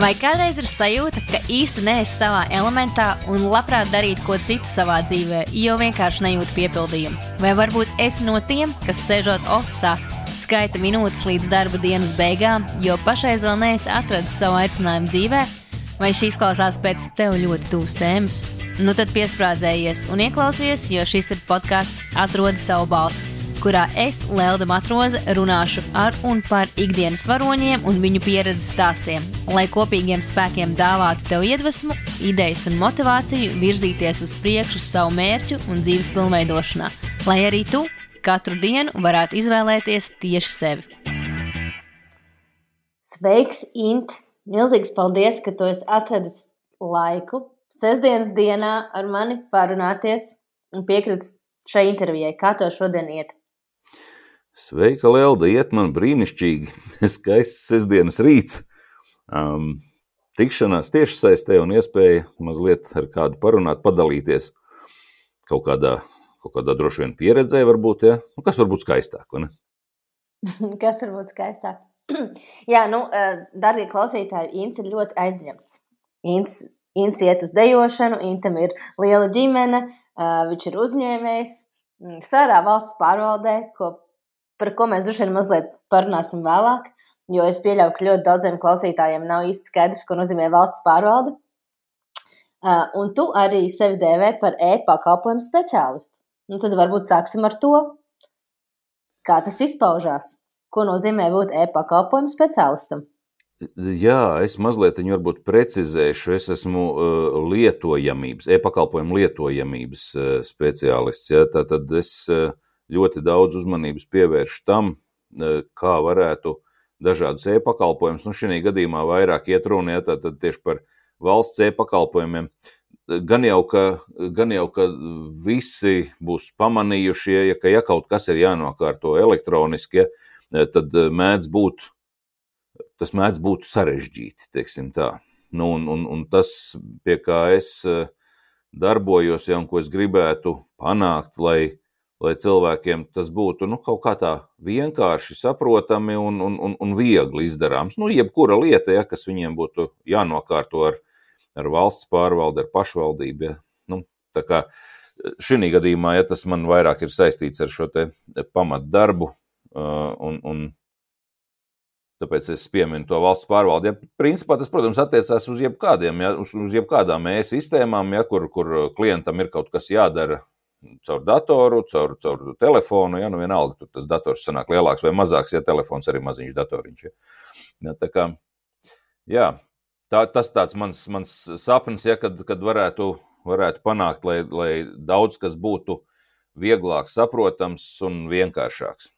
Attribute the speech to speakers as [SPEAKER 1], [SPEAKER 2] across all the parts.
[SPEAKER 1] Vai kādreiz ir sajūta, ka īsti neesi savā elementā un labprāt darītu ko citu savā dzīvē, jo vienkārši nejūti piepildījumu? Vai varbūt esi no tiem, kas sēžot oficiālā, skaita minūtes līdz darba dienas beigām, jo pašreiz vēl neesi atradis savu aicinājumu dzīvē, vai šīs klausās pēc tev ļoti tuvas tēmas? Nu tad piesprādzējies un ieklausies, jo šis ir podkāsts Atrodi savu balsi kurā es, Lelda Matroze, runāšu ar un par ikdienas varoņiem un viņu pieredzes stāstiem, lai kopīgiem spēkiem dāvātu tev iedvesmu, idejas un motivāciju virzīties uz priekšu savu mērķu un dzīves pilnveidošanā, lai arī tu katru dienu varētu izvēlēties tieši sevi.
[SPEAKER 2] Sveiks, Int! Milzīgs paldies, ka tu esi atradis laiku sestdienas dienā ar mani parunāties un piekritis šai intervijai. Kā tev šodien iet?
[SPEAKER 3] Sveika, Lelda, iet man brīnišķīgi, skaists sestdienas rīts. Um, tikšanās tieši saistē un iespēja mazliet ar kādu parunāt, padalīties kaut kādā, kaut kādā droši vien pieredzē, varbūt, ja? nu, kas var būt skaistāk, ne?
[SPEAKER 2] kas var būt skaistāk? Jā, nu, eh, darbie klausītāji, Inns ir ļoti aizņemts. Inns, Inns iet uz dejošanu, Intam ir liela ģimene, eh, viņš ir uzņēmējs, mm, strādā valsts pārvaldē, ko par ko mēs droši vien mazliet parunāsim vēlāk. Jo es pieļauju, ka ļoti daudziem klausītājiem nav īsti skaidrs, ko nozīmē valsts pārvalde. Uh, un tu arī sevi dēvē par e-pakalpojumu speciālistu. Nu, tad varbūt sāksim ar to, kā tas izpaužās. Ko nozīmē būt e-pakalpojumu speciālistam?
[SPEAKER 3] Jā, es mazliet viņu varbūt precizēšu. Es esmu uh, lietojamības, e-pakalpojumu lietojamības uh, speciālists. Ja? Tad es uh, ļoti daudz uzmanības pievērš tam, e, kā varētu dažādus e-pakalpojumus, nu, šī gadījumā vairāk iet runa ja, tieši par valsts e-pakalpojumiem. Gan jau, ka, gan jau, ka visi būs pamanījuši, ja, ka ja kaut kas ir jānokārto elektroniski, ja, e, tad mēdz būt, tas mēdz būt sarežģīti, teiksim tā. Nu, un, un, un tas, pie kā es e, darbojos, ja, un ko es gribētu panākt, lai lai cilvēkiem tas būtu nu, kaut kā tā vienkārši saprotami un, un, un, un viegli izdarāms. Nu, jebkura lieta, ja, kas viņiem būtu jānokārto ar, ar valsts pārvaldi, ar pašvaldību. Ja. Nu, tā kā šī gadījumā, ja tas man vairāk ir saistīts ar šo pamatdarbu, un, un tāpēc es pieminu to valsts pārvaldi. Ja, principā tas, protams, attiecās uz jebkādiem, ja, uz, uz jebkādām e-sistēmām, ja, kur, kur klientam ir kaut kas jādara caur datoru, caur, caur telefonu. Ja, nu vienalga, tur tas dators sanāk lielāks vai mazāks, ja telefons arī maziņš datoriņš. Ja. Ja, tā kā, jā, tā, tas tāds mans, mans sapnis, ja, kad, kad varētu, varētu panākt, lai, lai daudz kas būtu vieglāk saprotams un vienkāršāks.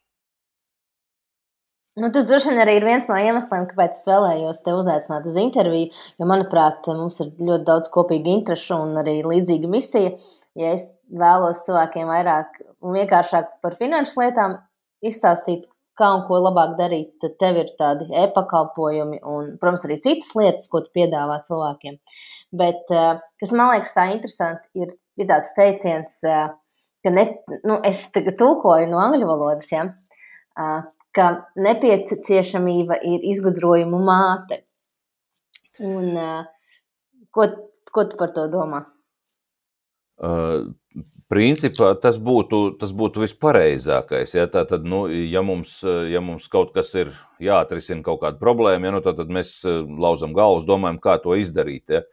[SPEAKER 2] Nu, tas droši vien arī ir viens no iemesliem, kāpēc es vēlējos te uzaicināt uz interviju. Jo, manuprāt, mums ir ļoti daudz kopīgu interesu un arī līdzīga misija. Ja es vēlos cilvēkiem vairāk un vienkāršāk par finanšu lietām izstāstīt, kā un ko labāk darīt, tad tev ir tādi e-pakalpojumi un, protams, arī citas lietas, ko tu piedāvā cilvēkiem. Bet, eh, kas man liekas tā interesanti, ir, ir tāds teiciens, eh, ka ne, nu, es tagad tulkoju no angļu valodas, ja, eh, ka nepieciešamība ir izgudrojumu māte. Un, ko, ko tu par to domā?
[SPEAKER 3] Uh, principā tas būtu, tas būtu vispareizākais. Ja, tā tad, nu, ja, mums, ja mums kaut kas ir jāatrisina kaut kāda problēma, ja, nu, tad, tad mēs lauzam galvas, domājam, kā to izdarīt. Ja.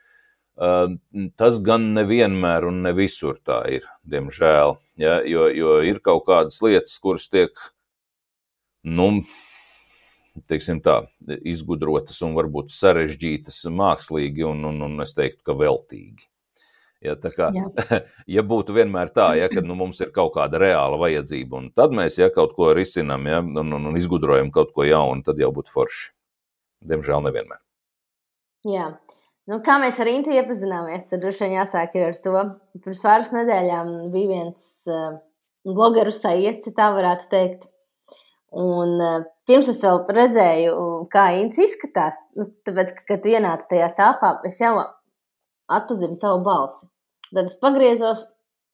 [SPEAKER 3] Uh, tas gan nevienmēr un ne visur tā ir, diemžēl. Ja, jo, jo ir kaut kādas lietas, kuras tiek, nu, tā, izgudrotas un varbūt sarežģītas mākslīgi un, un, un es teiktu, ka veltīgi. Ja, kā, ja būtu vienmēr tā, ja, ka nu, mums ir kaut kāda reāla vajadzība, un tad mēs ja, kaut ko risinām ja, un, un, un izgudrojam kaut ko jaunu, tad jau būtu forši. Diemžēl nevienmēr.
[SPEAKER 2] Jā. Nu, kā mēs ar Intu iepazināmies, tad droši vien jāsāk ar to. Pirms pāris nedēļām bija viens uh, blogeru sajūta, tā varētu teikt. Un uh, pirms es vēl redzēju, kā Ints izskatās, nu, tāpēc, ka, kad tu ienāci tajā tāpā, es jau atpazinu tavu balsi. Tad es pagriezos,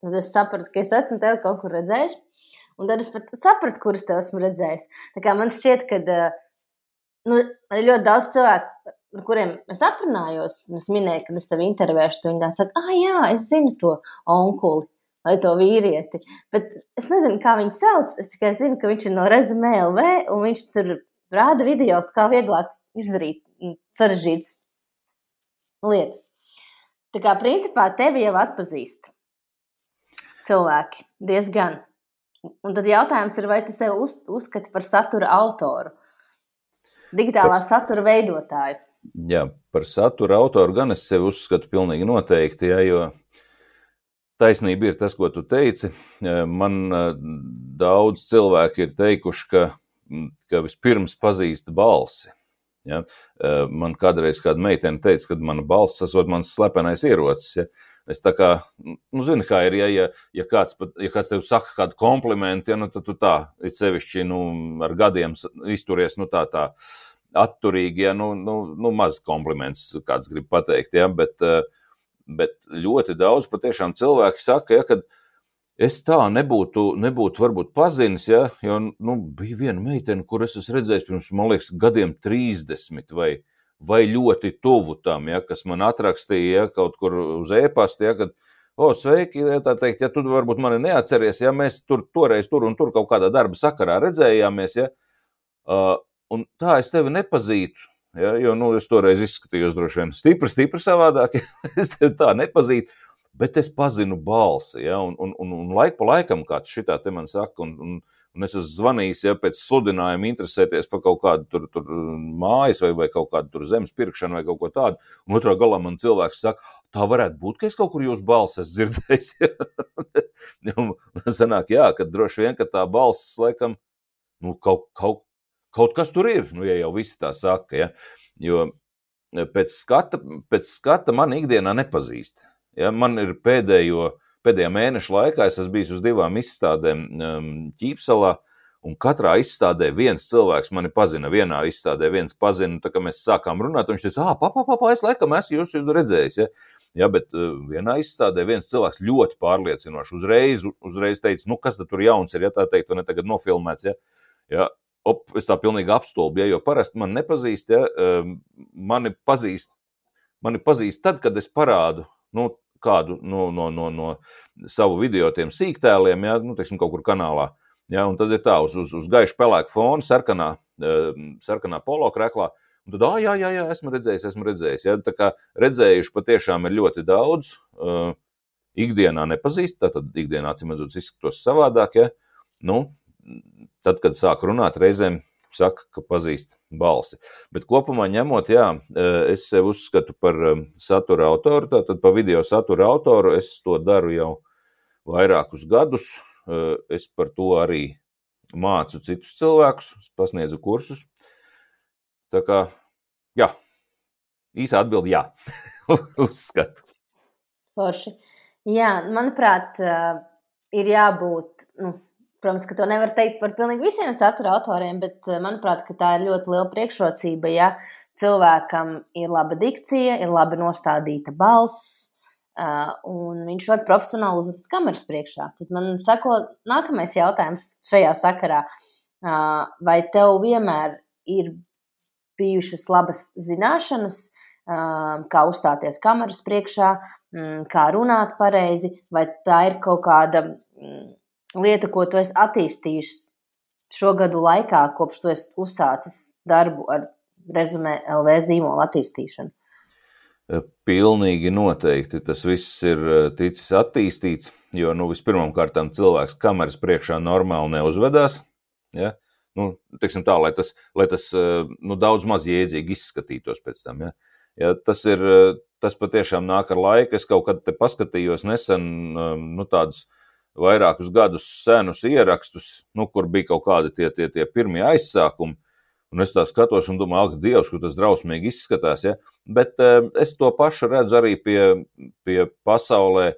[SPEAKER 2] un es sapratu, ka es esmu tevi kaut kur redzējis. Un tad es pat sapratu, kurus te esmu redzējis. Tā kā man šķiet, ka nu, ļoti daudz cilvēku ar kuriem es aprunājos, un es minēju, ka es tevi intervēšu, viņi tā saka, ah, jā, es zinu to onkuli vai to vīrieti. Bet es nezinu, kā viņu sauc. Es tikai zinu, ka viņš ir no Rezumē LV, un viņš tur rāda video, kā vieglāk izdarīt sarežģītas lietas. Tā kā principā tevi jau atpazīst cilvēki diezgan. Un tad jautājums ir, vai tu sev uz, uzskati par satura autoru, digitālā Pēc... satura veidotāju?
[SPEAKER 3] Jā, par satura autoru gan es sevi uzskatu pilnīgi noteikti, jā, jo taisnība ir tas, ko tu teici. Man daudz cilvēki ir teikuši, ka, ka vispirms pazīst balsi. Ja? Man kādreiz kāda meitene teica, ka mana balss esot mans slepenais ierocis. Ja? Es tā kā, nu, zinu, kā ir, ja, ja, ja, kāds, pat, ja kāds tev saka kādu komplimentu, ja, nu, tad tu tā, it sevišķi, nu, ar gadiem izturies, nu, tā, tā atturīgi, ja, nu, nu, nu maz kompliments kāds grib pateikt, ja, bet, bet ļoti daudz patiešām cilvēki saka, ja, kad es tā nebūtu, nebūtu varbūt pazinis, ja, jo, nu, bija viena meitene, kur es esmu redzējis pirms, man liekas, gadiem 30 vai 30 vai ļoti tuvu tam, ja, kas man atrakstīja ja, kaut kur uz e-pasta, ja, kad, o, sveiki, ja, tā teikt, ja tu varbūt mani neatceries, ja? Mēs tur toreiz tur un tur kaut kādā darba sakarā redzējāmies, ja, uh, un tā es tevi nepazītu, ja, jo, nu, es toreiz izskatījos droši vien stipri, stipri savādāk, ja, es tevi tā nepazītu, bet es pazinu balsi, ja, un, un, un, un laik pa laikam kāds šitā te man saka, un, un un es esmu zvanījis, ja pēc sludinājuma interesēties par kaut kādu tur, tur mājas vai, vai kaut kādu zemes pirkšanu vai kaut ko tādu. Un otrā galā man cilvēks saka, tā varētu būt, ka es kaut kur jūsu balsi esmu dzirdējis. Ja? Sanāk, jā, ka droši vien, ka tā balss, laikam, nu, kaut, kaut, kaut kas tur ir, nu, ja jau visi tā saka, ja? jo pēc skata, pēc skata man ikdienā nepazīst. Ja? Man ir pēdējo, pēdējā mēneša laikā es esmu bijis uz divām izstādēm um, Ķīpsalā. Un katrā izstādē viens cilvēks mani pazina. Vienā izstādē viens pazina, tā kā mēs sākām runāt, un viņš teica, ah, papa, papa, es laikam esmu jūs redzējis. Ja? Ja, bet uh, vienā izstādē viens cilvēks ļoti pārliecinoši uzreiz, uzreiz teica, nu, kas tur jauns ir, ja tā teikt, vai ne tagad nofilmēts. Ja? Ja, op, es tā pilnīgi apstulbu, ja, jo parasti man nepazīst, ja, um, mani pazīst, mani pazīst tad, kad es parādu, nu, kādu no, no, no, no savu video tiem sīktēliem, ja, nu, teiksim, kaut kur kanālā. Ja, un tad ir tā, uz, uz, uz gaiša pelēka fona, sarkanā, sarkanā polo krēklā. Un tad, ah, jā, jā, jā, esmu redzējis, esmu redzējis. Ja, tā kā redzējuši patiešām ir ļoti daudz. Uh, ikdienā nepazīst, tad ikdienā, acīm redzot, izskatos savādāk. Ja. Nu, tad, kad sāk runāt, reizēm saka, ka pazīst balsi. Bet kopumā ņemot, jā, e, es sev uzskatu par e, satura autoru, tātad pa video satura autoru es to daru jau vairākus gadus. E, es par to arī mācu citus cilvēkus, pasniedzu kursus. Tā kā, jā, īsā atbildi jā, uzskatu.
[SPEAKER 2] Forši. Jā, manuprāt, ir jābūt, nu, Protams, ka to nevar teikt par pilnīgi visiem satura autoriem, bet eh, manuprāt, tā ir ļoti liela priekšrocība, ja cilvēkam ir laba dikcija, ir labi nostādīta balss. Uh, un viņš ļoti profesionāli uzvedas kameras priekšā. Tad man sako, nākamais jautājums šajā sakarā. Uh, vai tev vienmēr ir bijušas labas zināšanas, kā uzstāties kameras priekšā, um, kā runāt pareizi, vai tā ir kaut kāda um, lieta, ko tu esi attīstījis šo gadu laikā, kopš tu esi uzsācis darbu ar rezumē LV zīmola attīstīšanu?
[SPEAKER 3] Eh, pilnīgi noteikti tas viss ir eh, ticis attīstīts, jo nu, vispirmkārt cilvēks kameras priekšā normāli neuzvedās. Ja? Nu, tā, lai tas, lai tas eh, nu, daudz maz jēdzīgi izskatītos pēc tam. Ja? Ja, tas, ir, tas patiešām nāk ar laiku. Es kaut kad paskatījos nesen nu, tādus vairākus gadus senus ierakstus, nu, kur bija kaut kādi tie, tie, tie pirmie aizsākumi. Un es tā skatos un domāju, ak, Dievs, kur tas drausmīgi izskatās. Ja? Bet eh, es to pašu redzu arī pie, pie pasaulē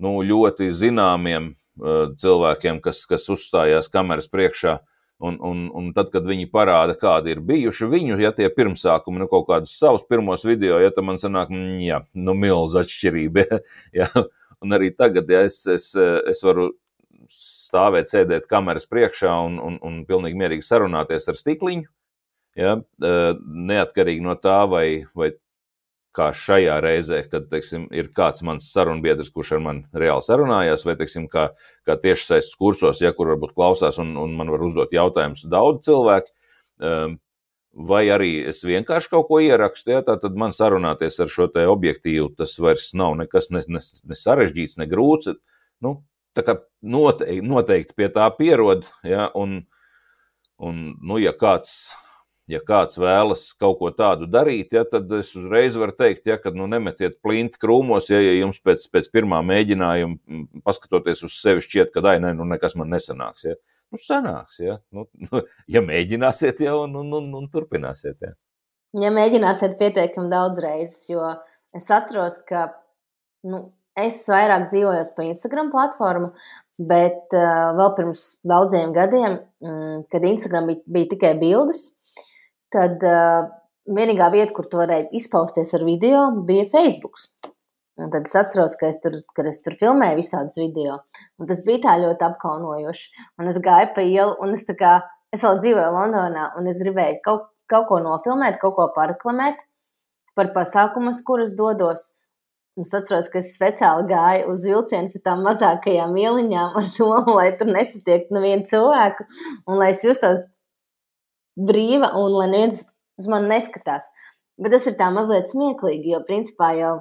[SPEAKER 3] nu, ļoti zināmiem eh, cilvēkiem, kas, kas uzstājās kameras priekšā. Un, un, un tad, kad viņi parāda, kādi ir bijuši viņu, ja tie pirmsākumi, nu, kaut kādus savus pirmos video, ja tam man sanāk, mm, jā, nu, milz atšķirība. Ja? Un arī tagad, ja es, es, es varu stāvēt, sēdēt kameras priekšā un, un, un pilnīgi mierīgi sarunāties ar stikliņu, Ja, neatkarīgi no tā, vai, vai kā šajā reizē, kad teiksim, ir kāds mans sarunbiedrs, kurš ar mani reāli sarunājās, vai teiksim, kā, kā tiešsaistes kursos, ja kur varbūt klausās un, un man var uzdot jautājumus daudz cilvēku, um, vai arī es vienkārši kaut ko ierakstu, ja, tad man sarunāties ar šo objektīvu, tas vairs nav nekas ne, ne, ne sarežģīts, ne grūts. Nu, tā kā noteikti, noteikti pie tā pierod, ja, un, un nu, ja kāds ja kāds vēlas kaut ko tādu darīt, ja, tad es uzreiz varu teikt, ja, ka nu, nemetiet plinti krūmos, ja, ja jums pēc, pēc pirmā mēģinājuma, paskatoties uz sevi, šķiet, ka ai, ne, nu, nekas man nesanāks. Ja. Nu, sanāks, ja. Nu, nu, ja mēģināsiet, jau un, un, un, un turpināsiet. Ja.
[SPEAKER 2] ja mēģināsiet pietiekami daudz reizes, jo es atceros, ka nu, es vairāk dzīvoju pa Instagram platformu, bet uh, vēl pirms daudziem gadiem, mm, kad Instagram bija, bija tikai bildes, tad uh, vienīgā vieta, kur tu varēji izpausties ar video, bija Facebook. Un tad es atceros, ka es tur, kad es tur filmēju visādus video. Un tas bija tā ļoti apkaunojoši. Un es gāju pa ielu, un es, kā, es vēl dzīvoju Londonā, un es gribēju kaut, kaut ko nofilmēt, kaut ko pareklamēt par pasākumus, kurus dodos. Es atceros, ka es speciāli gāju uz vilcienu pa tām mazākajām ieliņām ar to, lai tur nesatiektu nevienu cilvēku, un lai es justos brīva un lai neviens uz mani neskatās. Bet tas ir tā mazliet smieklīgi, jo principā jau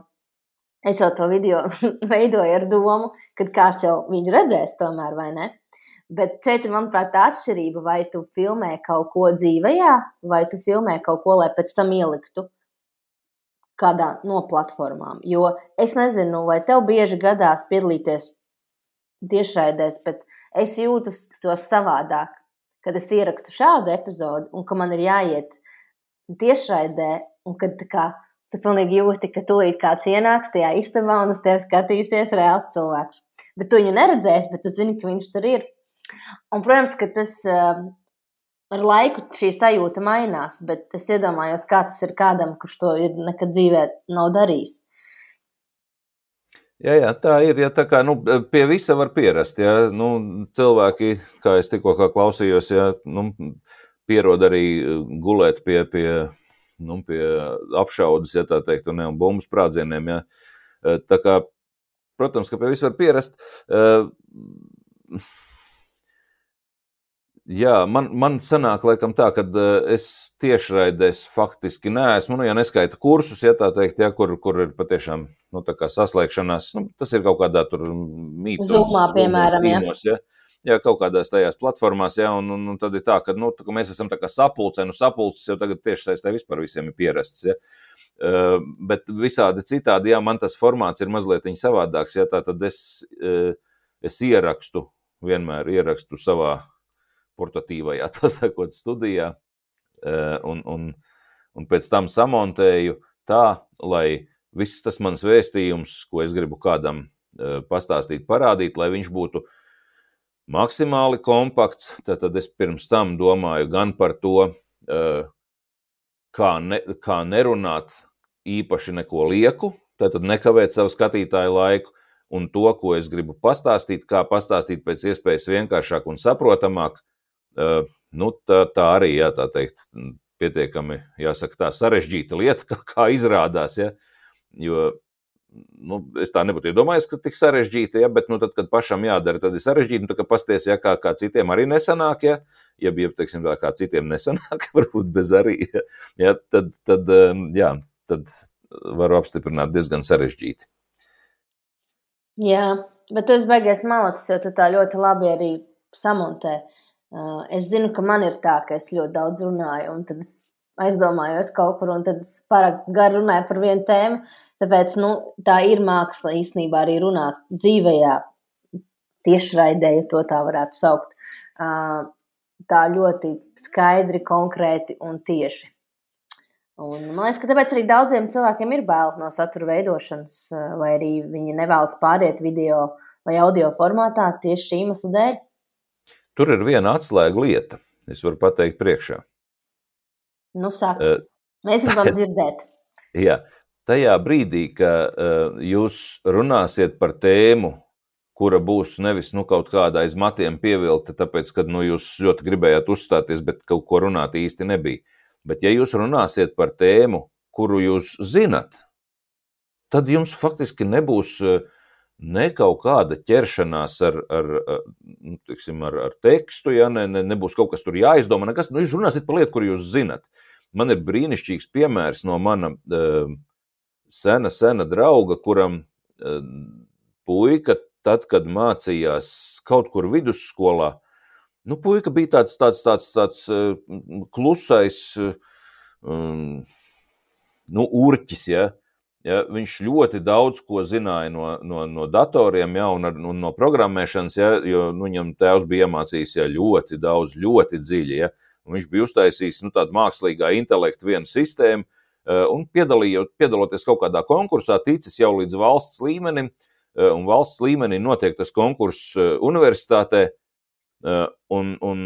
[SPEAKER 2] es jau to video veidoju ar domu, ka kāds jau viņu redzēs, tomēr, vai ne? Bet šeit ir, manuprāt, tā atšķirība, vai tu filmē kaut ko dzīvajā, vai tu filmē kaut ko, lai pēc tam ieliktu kādā no platformām. Jo es nezinu, vai tev bieži gadās piedalīties tiešraidēs, bet es jūtu to savādāk kad es ierakstu šādu epizodi, un ka man ir jāiet tiešraidē, un kad kā, tu pilnīgi jūti, ka tūlīt kāds ienāks tajā istabā un uz tevi skatīsies reāls cilvēks. Bet tu viņu neredzēsi, bet tu zini, ka viņš tur ir. Un, protams, ka tas uh, ar laiku šī sajūta mainās, bet es iedomājos, kā tas ir kādam, kurš to ir nekad dzīvē nav darījis.
[SPEAKER 3] Jā, jā, tā ir. Ja, tā kā, nu, pie visa var pierast. Ja, nu, cilvēki, kā es tikko klausījos, ja, nu, pierod arī gulēt pie, pie, nu, pie apšaudas, ja tā teikt, un, un bumbu sprādzieniem. Ja. Tā kā, protams, ka pie visa var pierast. Uh, Jā, man, man sanāk, laikam, tā, ka uh, es tiešraidēs faktiski neesmu, nu, ja neskaita kursus, ja tā teikt, ja, kur, kur ir patiešām nu, saslēgšanās. Nu, tas ir kaut kādā tur mītnes,
[SPEAKER 2] Zumā, piemēram,
[SPEAKER 3] mīnos, ja. Jā, kaut kādās tajās platformās, jā, un, un, un tad ir tā, ka, nu, tā, ka mēs esam sapulcē, nu, sapulces jau tagad tieši saistē vispār visiem ir pierasts, ja. Uh, bet visādi citādi, jā, man tas formāts ir mazliet savādāks, ja tā tad es, uh, es ierakstu, vienmēr ierakstu savā portatīvajā, tā sakot, studijā, eh, un, un, un pēc tam samontēju tā, lai viss tas mans vēstījums, ko es gribu kādam eh, pastāstīt, parādīt, lai viņš būtu maksimāli kompakts. Tad es pirms tam domāju gan par to, eh, kā, ne, kā nerunāt īpaši neko lieku, tad nekavēt savu skatītāju laiku, un to, ko es gribu pastāstīt, kā pastāstīt pēc iespējas vienkāršāk un saprotamāk, Nu, tā, tā arī, jā, tā teikt, pietiekami, jāsaka, tā sarežģīta lieta, kā, kā izrādās. Ja? Jo nu, es tā nebūtu iedomājies, ka tik sarežģīta, ja, bet, nu, tad, kad pašam jādara, tad ir sarežģīti. Nu, pasties, ja kā, kā citiem arī nesanāk, ja, ja bija, teiksim, tā kā citiem nesanāk, varbūt bez arī, ja, ja tad, tad, jā, tad varu apstiprināt diezgan sarežģīti.
[SPEAKER 2] Jā, bet tu esi beigies malacis, jo tu tā ļoti labi arī samontē. Uh, Es zinu, ka man ir tā, ka es ļoti daudz runāju, un tad es aizdomājos kaut kur, un tad es pārāk gari runāju par vienu tēmu. Tāpēc nu, tā ir māksla īstenībā arī runāt dzīvajā, tiešraidē, ja to tā varētu saukt. Tā ļoti skaidri, konkrēti un tieši. Un, man liekas, ka tāpēc arī daudziem cilvēkiem ir bail no satura veidošanas, vai arī viņi nevēlas pāriet video vai audio formātā tieši šī iemesla dēļ.
[SPEAKER 3] Tur ir viena atslēga lieta, es varu pateikt priekšā.
[SPEAKER 2] Nu, saka, uh, mēs gribam dzirdēt.
[SPEAKER 3] Jā, tajā brīdī, kad uh, jūs runāsiet par tēmu, kura būs nevis nu, kaut kāda aiz matiem pievilkta, tāpēc, ka nu, jūs ļoti gribējāt uzstāties, bet kaut ko runāt īsti nebija. Bet, ja jūs runāsiet par tēmu, kuru jūs zinat, tad jums faktiski nebūs ne kaut kāda ķeršanās ar, ar, nu, tiksim, ar, ar tekstu, ja ne, ne, nebūs kaut kas tur jāizdomā. Nekas, nu, jūs runāsiet par lietu, kur jūs zinat. Man ir brīnišķīgs piemērs no mana uh, sena, sena drauga, kuram uh, puika, tad, kad mācījās kaut kur vidusskolā, nu, puika bija tāds, tāds, tāds, tāds uh, klusais, um, nu, urķis, ja, ja, viņš ļoti daudz ko zināja no, no, no datoriem, ja, un, ar, un no programmēšanas, ja, jo nu, viņam tēvs bija iemācījis ja, ļoti daudz, ļoti dziļi. Ja, Viņš bija uztaisījis nu, tādu mākslīgā intelektu vienu sistēmu, eh, un piedaloties kaut kādā konkursā, ticis jau līdz valsts līmenim, eh, un valsts līmenī notiek tas konkurss eh, universitātē. Un, un,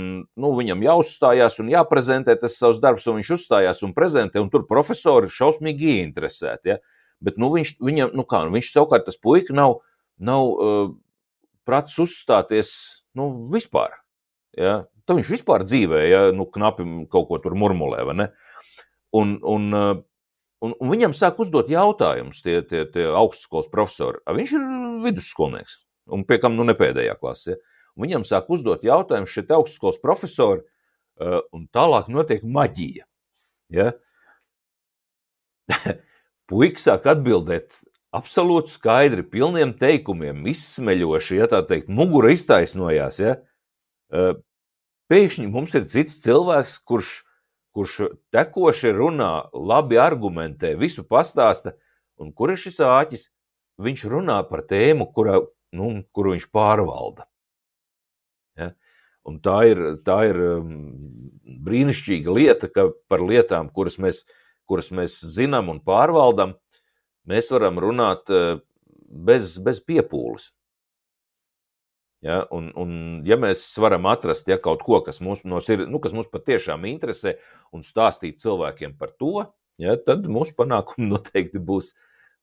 [SPEAKER 3] nu, viņam jāuzstājās un jāprezentē tas savs darbs, un viņš uzstājās un prezentē, un tur profesori ir šausmīgi ieinteresēti. Ja? Bet nu, viņš, viņam, nu kā, viņš savukārt tas puika nav, nav uh, prats uzstāties nu, vispār. Ja? Tad viņš vispār dzīvē, ja nu, knapi kaut ko tur murmulē. Un, un, un, un viņam sāk uzdot jautājumus tie, tie, tie augstskolas profesori. Viņš ir vidusskolnieks, un pie kam nu ne pēdējā klasē. Ja? Viņam sāk uzdot jautājumus šie augstskolas profesori, uh, un tālāk notiek maģija. Ja? Puikas sāk atbildēt absolūti skaidri, pilniem teikumiem, izsmeļoši, ja tā teikt, mugura iztaisnojās. Ja? Uh, Pēkšņi mums ir cits cilvēks, kurš, kurš tekoši runā, labi argumentē, visu pastāsta, un kur ir šis āķis? Viņš runā par tēmu, kura, nu, kuru viņš pārvalda. Ja? Un tā ir, tā ir um, brīnišķīga lieta, ka par lietām, kuras mēs, kuras mēs zinām un pārvaldam, mēs varam runāt uh, bez, bez piepūles. Ja, un, un, ja mēs varam atrast ja, kaut ko, kas mums, ir, nu, kas mums patiešām interesē, un stāstīt cilvēkiem par to, ja, tad mūsu panākumi noteikti būs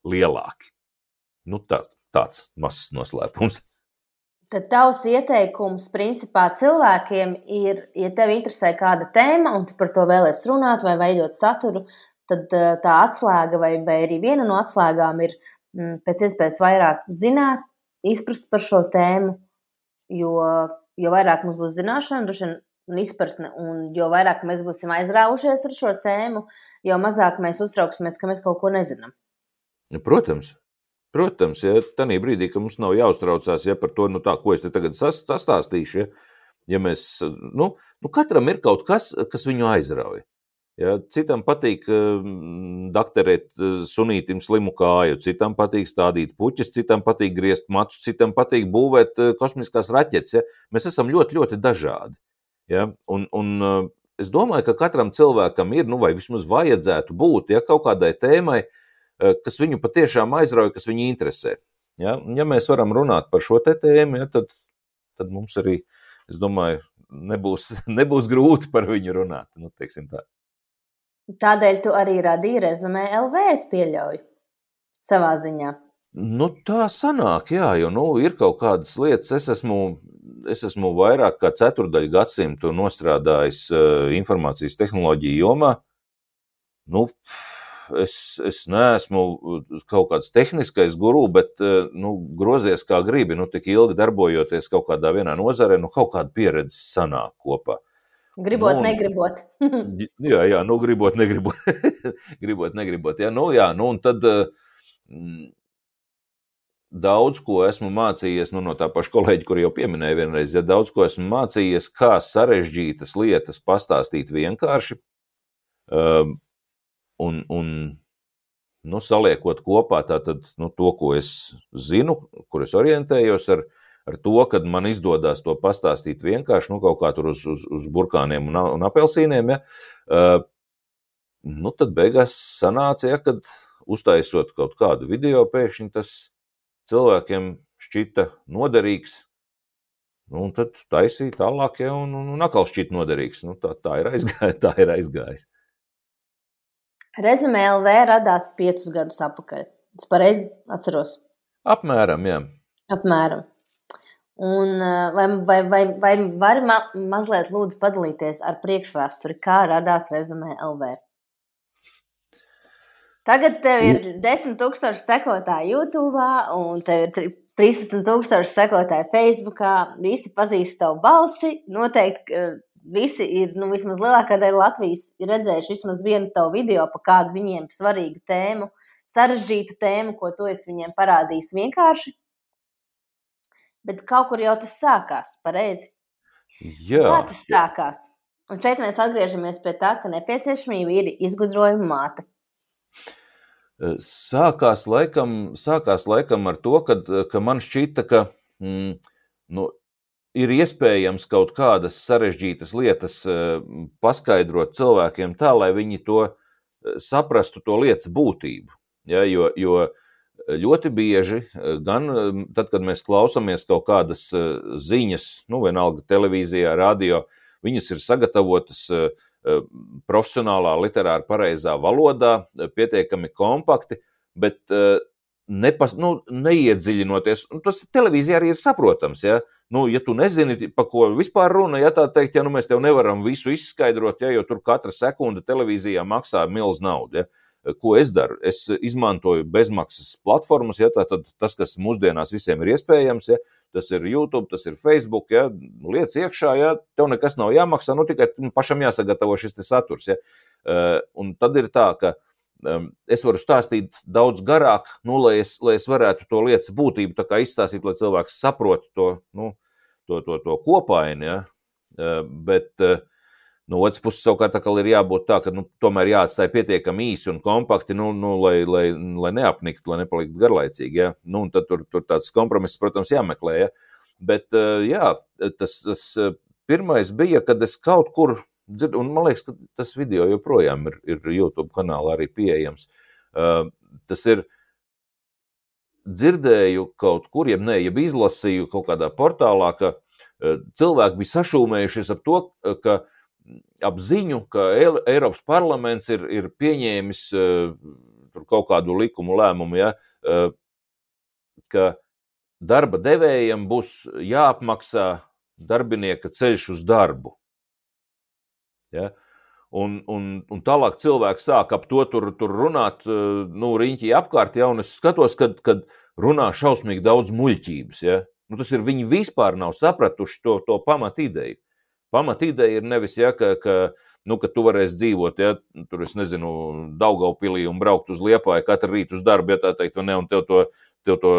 [SPEAKER 3] lielāki. Nu, tā, tāds mazs noslēpums.
[SPEAKER 2] Tad tavs ieteikums principā cilvēkiem ir, ja tev interesē kāda tēma un tu par to vēlēsies runāt vai veidot saturu, tad eh, tā atslēga vai, vai arī viena no atslēgām ir mm, pēc iespējas vairāk zināt, izprast par šo tēmu jo, jo vairāk mums būs zināšana, droši vien un izpratne, un jo vairāk mēs būsim aizrāvušies ar šo tēmu, jo mazāk mēs uztrauksimies, ka mēs kaut ko nezinām.
[SPEAKER 3] Protams. Protams, ja tādā brīdī, kad mums nav jāuztraucās ja, par to, nu, tā, ko es te tagad sastāstīšu, ja, ja mēs, nu, nu, katram ir kaut kas, kas viņu aizrauja. Ja, citam patīk mm, dakterēt eh, sunītam slimu kāju, citam patīk stādīt puķus, citam patīk griezt matus, citam patīk būvēt eh, kosmiskās raķetes. Ja. Mēs esam ļoti, ļoti dažādi. Ja. Un, un eh, es domāju, ka katram cilvēkam ir, nu, vai vismaz vajadzētu būt ja, kaut kādai tēmai, kas viņu patiešām aizrauja, kas viņu interesē. Ja, un ja mēs varam runāt par šo tēmu, ja, tad, tad mums arī, es domāju, nebūs, nebūs grūti par viņu runāt. Nu,
[SPEAKER 2] Tādēļ tu arī radīji rezumē LV, es pieļauju, savā ziņā.
[SPEAKER 3] Nu, tā sanāk, jā, jo nu, ir kaut kādas lietas. Es esmu, es esmu vairāk kā ceturdaļu gadsimtu nostrādājis uh, informācijas tehnoloģiju jomā. Nu, es, es neesmu kaut kāds tehniskais guru, bet uh, nu, grozies kā gribi. Nu, tik ilgi darbojoties kaut kādā nozarē, nu, kaut kāda pieredze sanāk kopā. Uh,
[SPEAKER 2] Gribot, nu, negribot.
[SPEAKER 3] jā, jā, nu, gribot, negribot. gribot, negribot. Jā, nu, jā, nu, un tad mm, daudz ko esmu mācījies nu, no tā paša kolēģa, kur jau pieminēja vienreiz, ja daudz ko esmu mācījies, kā sarežģītas lietas pastāstīt vienkārši. Um, un, un nu, saliekot kopā tātad, nu, to, ko es zinu, kur es orientējos ar viņu ar to, ka man izdodas to pastāstīt vienkārši nu, kaut kā tur uz, uz, uz burkāniem un, un apelsīniem. Ja, uh, nu, tad beigās sanāca, ja, kad uztaisot kaut kādu video, pēkšņi tas cilvēkiem šķita noderīgs. Nu, un tad taisīja tālāk, ja, un, un, un atkal šķiet noderīgs. Nu, tā, tā ir aizgājis. Tā ir aizgājis.
[SPEAKER 2] Rezumē LV radās piecus gadus atpakaļ. Es pareizi atceros.
[SPEAKER 3] Apmēram, jā.
[SPEAKER 2] Apmēram. Un, vai, vai, vai, vai vari ma mazliet lūdzu padalīties ar priekšvēsturi, kā radās rezumē LV? Tagad tev ir 10,000 sekotāji YouTube, un tev ir 13,000 sekotāji Facebook. Visi pazīst tavu balsi. Noteikti visi ir, nu, vismaz lielākā daļa Latvijas ir redzējuši vismaz vienu tavu video par kādu viņiem svarīgu tēmu, sarežģītu tēmu, ko tu esi viņiem parādījis vienkārši. Bet kaut kur jau tas sākās, pareizi.
[SPEAKER 3] Jā.
[SPEAKER 2] Kā tas sākās? Un šeit mēs atgriežamies pie tā, ka nepieciešamība ir izgudrojuma māte.
[SPEAKER 3] Sākās laikam, sākās laikam ar to, kad, ka man šķita, ka mm, nu, ir iespējams kaut kādas sarežģītas lietas paskaidrot cilvēkiem tā, lai viņi to saprastu, to lietas būtību. Ja, jo, jo ļoti bieži, gan tad, kad mēs klausāmies kaut kādas ziņas, nu, vienalga televīzijā, radio, viņas ir sagatavotas Eh, profesionālā, literāri pareizā valodā, eh, pietiekami kompakti, bet eh, nepas, nu, neiedziļinoties. Un tas televīzijā arī ir saprotams. Ja? Nu, ja tu nezini, par ko vispār runa, ja tā teikt, ja nu, mēs tev nevaram visu izskaidrot, ja, jo tur katra sekunde televīzijā maksā milz naudu. Ja? Ko es daru? Es izmantoju bezmaksas platformas, ja tā, tad tas, kas mūsdienās visiem ir iespējams, ja, tas ir YouTube, tas ir Facebook, ja, lietas iekšā, ja, tev nekas nav jāmaksā, nu tikai pašam jāsagatavo šis saturs. Ja. Uh, un tad ir tā, ka es varu stāstīt daudz garāk, nu, lai, es, lai es varētu to lietas būtību izstāstīt, lai cilvēks saprotu to, nu, to, to, to kopaini. Ja. Bet No otras puses, savukārt, ir jābūt tā, ka nu, tomēr jāatstāj pietiekami īsi un kompakti, nu, nu, lai, lai, lai neapniktu, lai nepaliktu garlaicīgi. Ja? Nu, tad tur, tur tāds kompromiss, protams, jāmeklē. Ja? Bet jā, tas, tas pirmais bija, kad es kaut kur dzirdu, un man liekas, ka tas video joprojām ir, ir YouTube kanālā arī pieejams. Tas ir dzirdēju kaut kur, ja ne, ja izlasīju kaut kādā portālā, ka cilvēki bija sašūmējušies ap to, ka ap ziņu, ka Eiropas parlaments ir, ir pieņēmis uh, kaut kādu likumu lēmumu, ja, uh, ka darba devējiem būs jāapmaksā darbinieka ceļš uz darbu. Ja? Un, un, un tālāk cilvēki sāk ap to tur, tur runāt, nu, riņķī apkārt, ja, un es skatos, kad, kad runā šausmīgi daudz muļķības. Ja. Nu, tas ir viņi vispār nav sapratuši to, to pamat ideju. Pamatīdeja ir nevis, ja, ka, ka, nu, ka tu varēsi dzīvot, ja tur, es nezinu, Daugaupilī un braukt uz Liepāju katru rītu uz darbu, ja tā teikt, ne, un tev to, tev to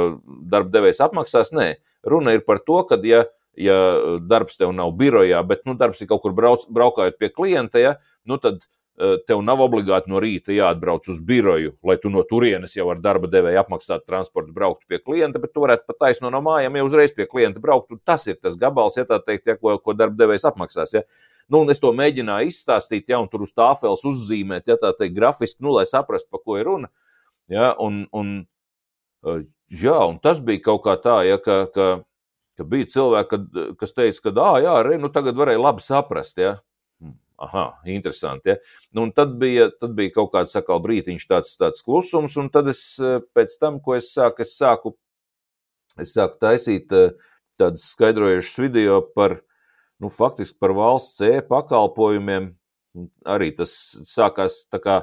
[SPEAKER 3] darba devējs apmaksās. Nē, runa ir par to, ka, ja, ja darbs tev nav birojā, bet, nu, darbs ir kaut kur brauc, braukājot pie klienta, ja, nu, tad tev nav obligāti no rīta jāatbrauc uz biroju, lai tu no turienes jau ar darba devēju apmaksātu transportu, brauktu pie klienta, bet tu varētu pat taisno no mājām jau uzreiz pie klienta braukt. Tas ir tas gabals, ja tā teikt, ja, ko, ko darba devējs apmaksās. Ja. Nu, es to mēģināju izstāstīt, ja tur uz tāfeles uzzīmēt, ja tā teikt, grafiski, nu, lai saprastu, pa ko ir runa. Ja, un, un, eh, jā, un tas bija kaut kā tā, ja, ka, ka, ka bija cilvēki, kad, kas teica, ka, ah, jā, re, nu tagad varēja labi saprast. Ja aha, interesanti. Ja? Nu, tad, bija, tad bija kaut kāds sakal brītiņš, tāds, tāds klusums, un tad es eh, pēc tam, ko es sāku, es sāku, es sāku taisīt eh, tādus skaidrojušus video par, nu, faktiski par valsts C pakalpojumiem. Arī tas sākās tā kā,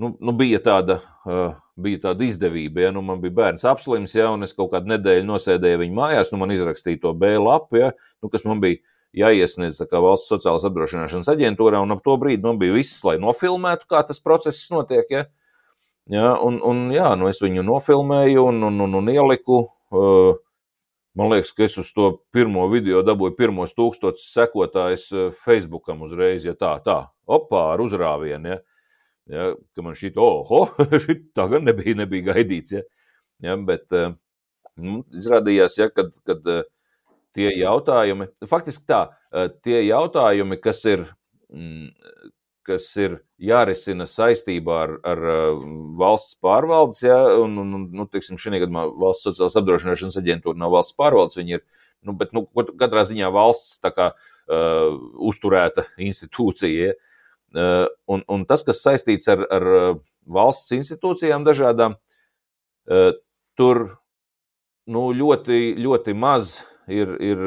[SPEAKER 3] nu, nu bija tāda, uh, bija tāda izdevība, ja, nu, man bija bērns apslims, ja, un es kaut kādu nedēļu nosēdēju viņa mājās, nu, man izrakstīja to B lapu, ja, nu, kas man bija jāiesniedz valsts sociālās apdrošināšanas aģentūrā, un ap to brīdi man bija viss, lai nofilmētu, kā tas process notiek. Ja? Ja, un, un, jā, nu es viņu nofilmēju un, un, un, un ieliku. Uh, man liekas, ka es uz to pirmo video dabūju pirmos tūkstošus sekotājus Facebookam uzreiz, ja tā, tā, opā, ar uzrāvienu. Ja? Ja, ka man šī šī tā gan nebija, nebija gaidīts. Ja? Ja, bet uh, nu, izrādījās, ja, kad, kad uh, tie jautājumi, faktiski tā, tie jautājumi, kas ir, mm, kas ir jārisina saistībā ar, ar valsts pārvaldes, ja, un, un nu, teiksim, šī gadījumā valsts sociālās apdrošināšanas aģentūra nav valsts pārvaldes, viņi ir, nu, bet, nu, katrā ziņā valsts tā kā uh, uzturēta institūcija, ja, uh, un, un tas, kas saistīts ar, ar valsts institūcijām dažādām, uh, tur, nu, ļoti, ļoti maz ir, ir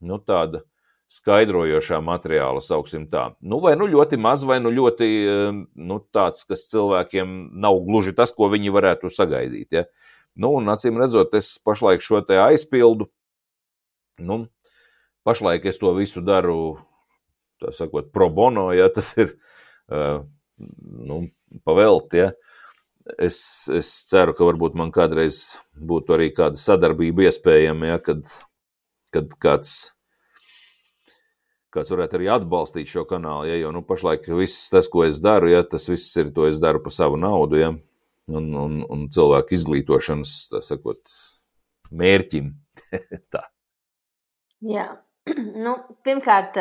[SPEAKER 3] nu, tāda skaidrojošā materiāla, sauksim tā. Nu, vai nu ļoti maz, vai nu ļoti nu, tāds, kas cilvēkiem nav gluži tas, ko viņi varētu sagaidīt. Ja? Nu, un acīm redzot, es pašlaik šo te aizpildu. Nu, pašlaik es to visu daru, tā sakot, pro bono, ja tas ir uh, nu, pavelti. Ja? Es, es ceru, ka varbūt man kādreiz būtu arī kāda sadarbība iespējama, ja, kad, kad kāds kāds varētu arī atbalstīt šo kanālu. Ja, jo nu, pašlaik viss tas, ko es daru, ja, tas viss ir to es daru par savu naudu. Ja, un, un, un cilvēku izglītošanas sakot, mērķim. Tā.
[SPEAKER 2] Jā, nu, pirmkārt,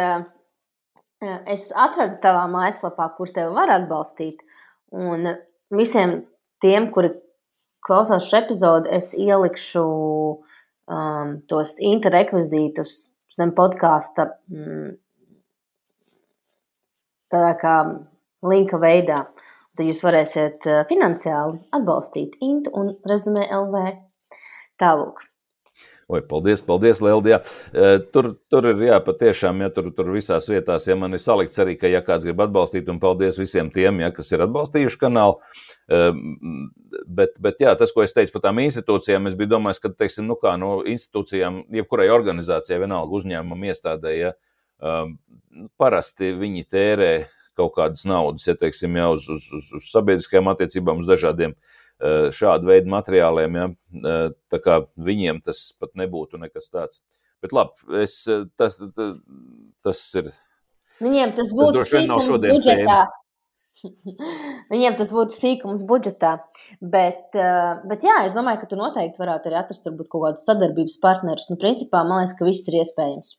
[SPEAKER 2] es atradu tavā mājaslapā, kur tevi var atbalstīt. Un visiem tiem, kuri klausās šo epizodi, es ielikšu um, tos interrekvizītus zem podkāsta mm, tādā kā linka veidā. Tad jūs varēsiet eh, finansiāli atbalstīt Intu un Rezumē LV. Tālūk.
[SPEAKER 3] Oi, paldies, paldies, Lieldi. Eh, tur, tur ir, jā, patiešām, ja tur, tur visās vietās, ja man ir salikts arī, ka, ja kāds grib atbalstīt, un paldies visiem tiem, ja, kas ir atbalstījuši kanālu. Eh, bet, bet, jā, tas, ko es teicu par tām institūcijām, es biju domājis, ka, teiksim, nu kā, no institūcijām, jebkurai organizācijai, vienalga uzņēmumam, iestādē, ja, um, parasti viņi tērē kaut kādas naudas, ja teiksim, ja, uz, uz, uz, uz sabiedriskajām attiecībām, uz dažādiem uh, šādu veidu materiāliem. Ja, uh, tā kā viņiem tas pat nebūtu nekas tāds. Bet labi, es, uh, tas, tas ir.
[SPEAKER 2] Viņiem tas būtu sīkums budžetā. Viņiem tas būtu sīkums budžetā. Bet, bet jā, es domāju, ka tu noteikti varētu arī atrast varbūt, kaut kādus sadarbības partnerus. Nu, principā, man liekas, ka viss ir iespējams.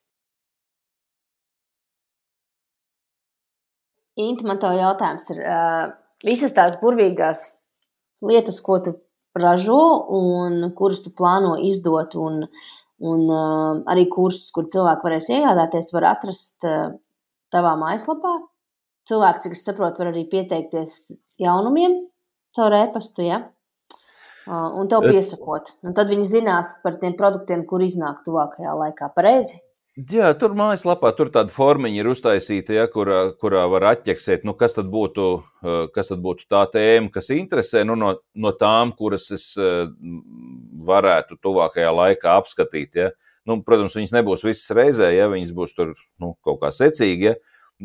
[SPEAKER 2] Inta, man tev jautājums ir, uh, visas tās burvīgās lietas, ko tu ražo un kuras tu plāno izdot, un, un uh, arī kursus, kur cilvēki varēs iegādāties, var atrast uh, tavā mājaslapā. Cilvēki, cik es saprotu, var arī pieteikties jaunumiem caur e-pastu, ja? Uh, un tev piesakot. Un tad viņi zinās par tiem produktiem, kur iznāk tuvākajā laikā. Pareizi?
[SPEAKER 3] Jā, tur mājaslapā tur tāda formiņa ir uztaisīta, ja, kurā, kurā var atķeksēt, nu, kas, tad būtu, eh, kas tad būtu tā tēma, kas interesē nu, no, no tām, kuras es eh, varētu tuvākajā laikā apskatīt. Ja. Nu, protams, viņas nebūs visas reizē, ja viņas būs tur nu, kaut kā secīgi. Ja.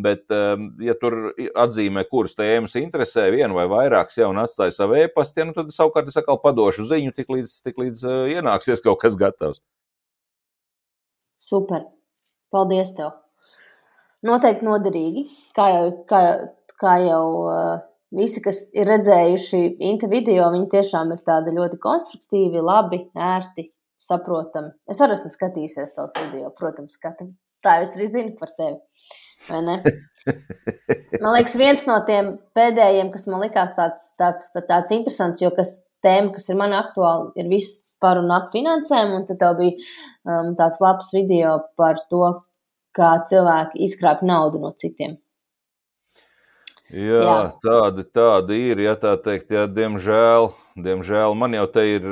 [SPEAKER 3] Bet, eh, ja tur atzīmē, kuras tēmas interesē, vienu vai vairākas, jau un atstāja savu e-pastu, ja, nu, tad savukārt es atkal padošu ziņu, tik līdz, tik līdz ienāksies kaut kas gatavs.
[SPEAKER 2] Super. Paldies tev! Noteikti noderīgi. Kā jau, kā, kā jau uh, visi, kas ir redzējuši Inta video, viņi tiešām ir tādi ļoti konstruktīvi, labi, ērti, saprotami. Es arī esmu skatījusies tavs video, protams, ka tā es arī zinu par tevi. Man liekas, viens no tiem pēdējiem, kas man likās tāds, tāds, tāds interesants, jo kas tēma, kas ir man aktuāla, ir viss par un ap finansēm, un tad tev bija um, tāds labs video par to, kā cilvēki izkrāp naudu no citiem.
[SPEAKER 3] Jā, jā. Tāda, tāda ir, ja tā teikt, jā, diemžēl, diemžēl man jau te ir,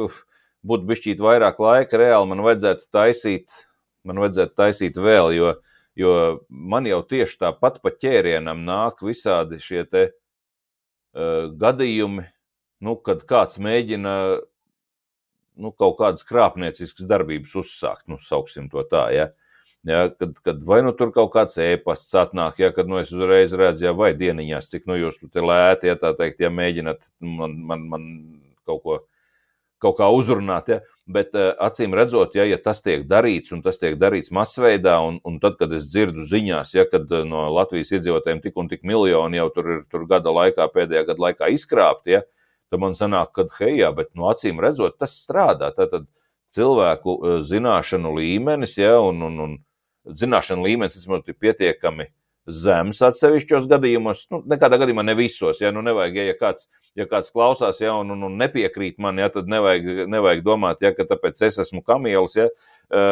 [SPEAKER 3] uf, būtu bišķīt vairāk laika, reāli man vajadzētu taisīt, man vajadzētu taisīt vēl, jo, jo man jau tieši tāpat pa ķērienam nāk visādi šie te uh, gadījumi, nu, kad kāds mēģina nu, kaut kādas krāpnieciskas darbības uzsākt, nu, sauksim to tā, ja. Ja, kad, kad vai nu tur kaut kāds ēpasts atnāk, ja, kad nu, es uzreiz redzu, ja, vai dieniņās, cik nu jūs tur lēti, ja tā teikt, ja mēģināt man, man, man kaut ko kaut kā uzrunāt, ja, bet acīm redzot, ja, ja tas tiek darīts un tas tiek darīts masveidā, un, un tad, kad es dzirdu ziņās, ja, kad no Latvijas iedzīvotājiem tik un tik miljoni jau tur ir tur gada laikā, pēdējā gada laikā izkrāpti, ja, tad man sanāk, ka, hei, jā, bet no acīm redzot, tas strādā. Tātad cilvēku e, zināšanu līmenis, ja, un, un, un zināšanu līmenis, tas ir pietiekami zems atsevišķos gadījumos, nu, nekādā gadījumā ne visos, ja, nu, nevajag, ja, ja kāds, ja kāds klausās, ja, un, un, un nepiekrīt man, ja, tad nevajag, nevajag domāt, ja, ka tāpēc es esmu kamielis, ja, e,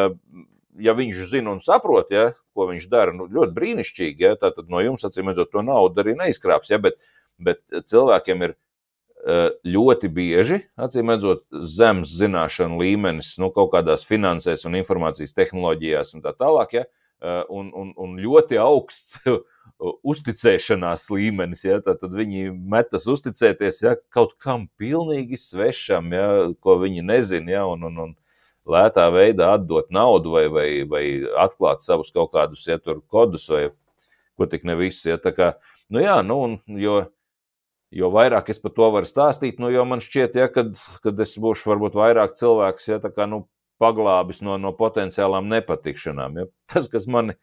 [SPEAKER 3] ja viņš zina un saprot, ja, ko viņš dara, nu, ļoti brīnišķīgi, ja, tad no jums, acīm redzot, to naudu arī neizkrāps, ja, bet, bet cilvēkiem ir ļoti bieži, acīm redzot, zems zināšanu līmenis nu, kaut kādās finansēs un informācijas tehnoloģijās un tā tālāk, ja, un, un, un ļoti augsts uzticēšanās līmenis. Ja, tad viņi metas uzticēties ja, kaut kam pilnīgi svešam, ja, ko viņi nezina, ja, un, un, un lētā veidā atdot naudu vai, vai, vai atklāt savus kaut kādus ja, kodus vai ko tik ne visi. Ja, kā, nu jā, nu, un, jo, jo vairāk es par to varu stāstīt, nu, jo man šķiet, ja, kad, kad es būšu varbūt vairāk cilvēks, ja, kā, nu, paglābis no, no potenciālām nepatikšanām. Ja. Tas, kas mani,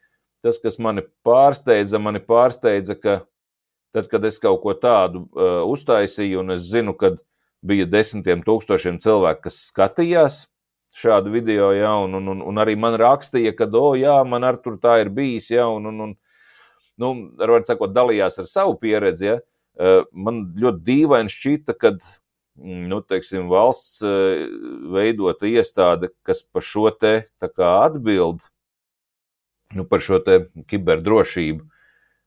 [SPEAKER 3] tas, kas mani pārsteidza, mani pārsteidza, ka tad, kad es kaut ko tādu uh, uztaisīju, un es zinu, ka bija desmitiem tūkstošiem cilvēku, kas skatījās šādu video, ja, un, un, un, un arī man rakstīja, ka, oh, jā, man ar tur tā ir bijis, ja, un, un, un nu, ar, var sakot, dalījās ar savu pieredzi. Ja, Eh, man ļoti dīvaini šķita, ka mm, nu, teiksim, valsts eh, veidota iestāde, kas par šo te atbild, nu, par šo kiberdrošību,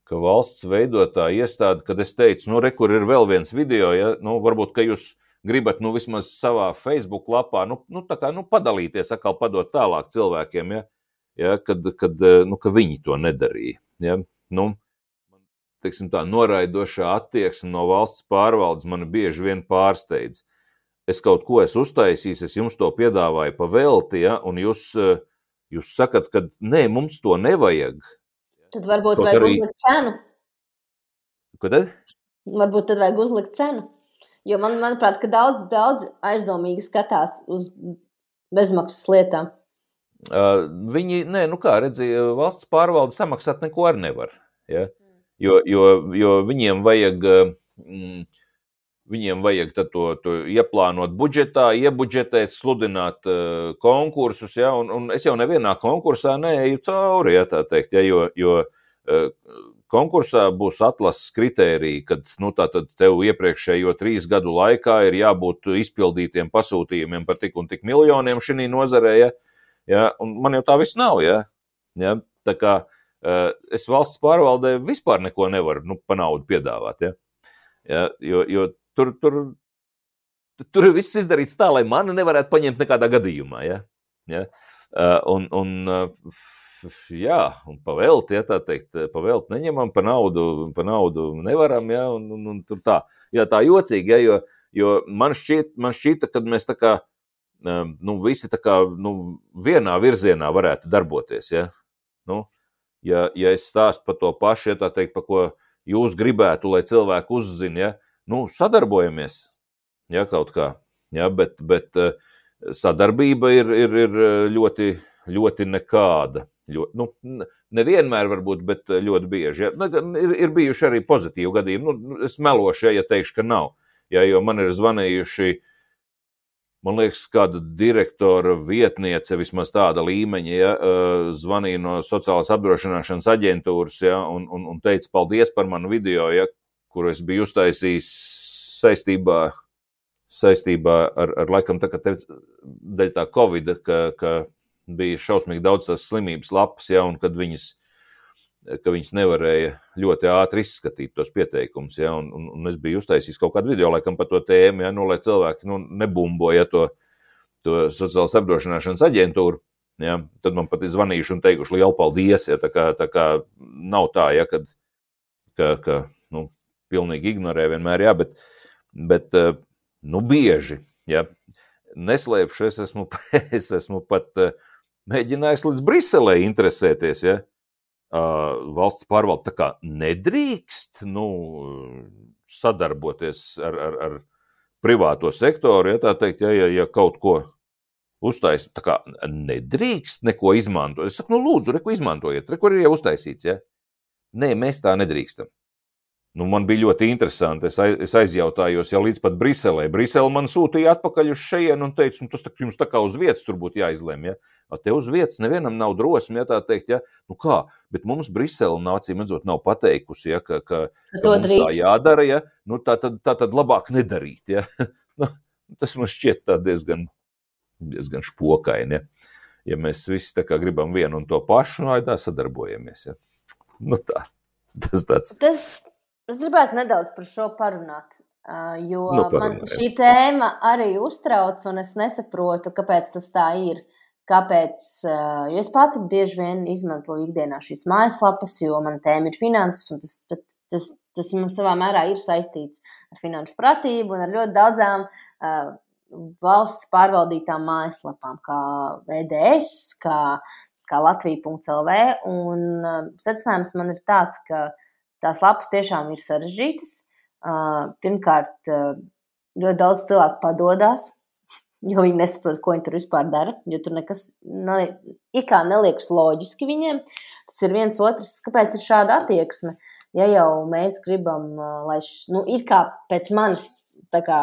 [SPEAKER 3] ka valsts veidotā iestāde, kad es teicu, nu, re, kur ir vēl viens video, ja, nu, varbūt, ka jūs gribat, nu, vismaz savā Facebook lapā, nu, nu tā kā, nu, padalīties, atkal padot tālāk cilvēkiem, ja, ja kad, kad, eh, nu, ka viņi to nedarīja, ja, nu, teiksim, tā noraidošā attieksme no valsts pārvaldes mani bieži vien pārsteidz. Es kaut ko esmu uztaisījis, es jums to piedāvāju pa velti, ja, un jūs, eh, jūs sakat, ka nē, mums to nevajag.
[SPEAKER 2] Tad varbūt Kaut vajag arī... uzlikt cenu.
[SPEAKER 3] Ko tad?
[SPEAKER 2] Varbūt tad vajag uzlikt cenu. Jo man, manuprāt, ka daudz, daudz aizdomīgi skatās uz bezmaksas lietām.
[SPEAKER 3] Uh, viņi, nē, nu kā redzēja, valsts pārvalde samaksāt neko ar nevar. Ja? Jo, jo, jo viņiem vajag. Mm, Viņiem vajag to, to ieplānot budžetā, iebudžetēt, sludināt uh, konkursus. Ja, un, un es jau nevienā konkursā neeju cauri, ja teikt, ja, jo, jo uh, konkursā būs atlases kritērija, kad nu, tev iepriekšējo trīs gadu laikā ir jābūt izpildītiem pasūtījumiem par tik un tik miljoniem šī nozarē. Ja, ja, un man jau tā viss nav. Ja, ja, tā kā es valsts pārvaldē vispār neko nevaru nu, pa naudu piedāvāt. Ja? Ja, jo, jo tur, tur, tur viss izdarīts tā, lai mani nevarētu paņemt nekādā gadījumā. Ja? Ja? Eh, un, un, eh, jā, un pavēlt, ja tā teikt, pavēlt neņemam, pa naudu, pa naudu nevaram, ja, un, un, un tur tā, jā, tā jocīgi, ja, jo, jo man, šķiet, man šķita, ka mēs tā kā, nu, visi tā kā, nu, vienā virzienā varētu darboties, ja, nu, uh, ja, ja es stāstu par to pašu, ja tā teikt, par ko jūs gribētu, lai cilvēki uzzina, ja, nu, sadarbojamies, ja kaut kā, ja, bet, bet eh, sadarbība ir, ir, ir eh, ļoti, ļoti nekāda. Ļoti, nu, nevienmēr, varbūt, bet eh, ļoti bieži. Ja. Ir, ir bijuši arī pozitīvi gadījumi. Nu, es melošu, ja, ja teikšu, ka nav. Ja, jo man ir zvanījuši uh, man liekas, kāda direktora vietniece, vismaz tāda līmeņa, ja, zvanīja no sociālās apdrošināšanas aģentūras ja, un, un, un teica paldies par manu video, ja, kuru es biju uztaisījis saistībā, saistībā ar, ar laikam, tā, te, dēļ tā Covid, ka, ka bija šausmīgi daudz tās slimības lapas, ja, un kad viņas ka viņas nevarēja ļoti ātri izskatīt tos pieteikumus. Ja, un, un, un es biju uztaisījis kaut kādu video, laikam, par to tēmu, ja, nu, lai cilvēki nu, nebumboja to, to sociālās apdrošināšanas aģentūru. Ja, tad man pat ir zvanījuši un teikuši lielu paldies. Ja, tā, kā, tā kā nav tā, ja, kad, ka, ka nu, pilnīgi ignorē vienmēr, ja, bet, bet nu, bieži. Ja, neslēpšu, es esmu, es esmu pat mēģinājis līdz Briselē interesēties. Ja, valsts pārvalde tā kā nedrīkst nu, sadarboties ar, ar, ar privāto sektoru, ja tā teikt, ja, ja, ja kaut ko uztaisīt, tā kā nedrīkst neko izmantot. Es saku, nu, lūdzu, reku izmantojiet, reku ir jau uztaisīts, ja? Nē, mēs tā nedrīkstam. Nu, man bija ļoti interesanti. Es, aiz, es aizjautājos, ja līdz pat Briselē. Brisele man sūtīja atpakaļ uz šejienu un teica, nu, tas tā, jums tā kā uz vietas tur būtu jāizlemj. Ja? A, te uz vietas nevienam nav drosme, ja tā teikt, ja? nu kā, bet mums Brisele nācija, redzot, nav pateikusi, ja, ka, ka, ka mums tā jādara, ja? nu, tā, tad, tā tad labāk nedarīt. Ja? nu, tas man šķiet diezgan, diezgan špokaini. Ja? ja mēs visi gribam vienu un to pašu, no nu, tā sadarbojamies. Ja? Nu, tā. Tas tāds.
[SPEAKER 2] Tas Es gribētu nedaudz par šo parunāt. Jo nu, man šī tēma arī uztrauc, un es nesaprotu, kāpēc tas tā ir. Kāpēc? Jo es pati bieži vien izmantoju ikdienā šīs mājaslapas, jo man tēma ir finanses, un tas, tas, tas, tas mums savā mērā ir saistīts ar finanšu pratību un ar ļoti daudzām uh, valsts pārvaldītām mājaslapām, kā VDS, kā, kā Latvija.CLV. Un uh, secinājums man ir tāds, ka tās lapas tiešām ir sarežģītas. Pirmkārt, ļoti daudz cilvēku padodas jo viņi nesaprot, ko viņi tur vispār dara. Jo tur nekas ne, ikā neliekas loģiski viņiem. Tas ir viens otrs, kāpēc ir šāda attieksme. Ja jau mēs gribam, lai š, nu, ir kā pēc manas kā,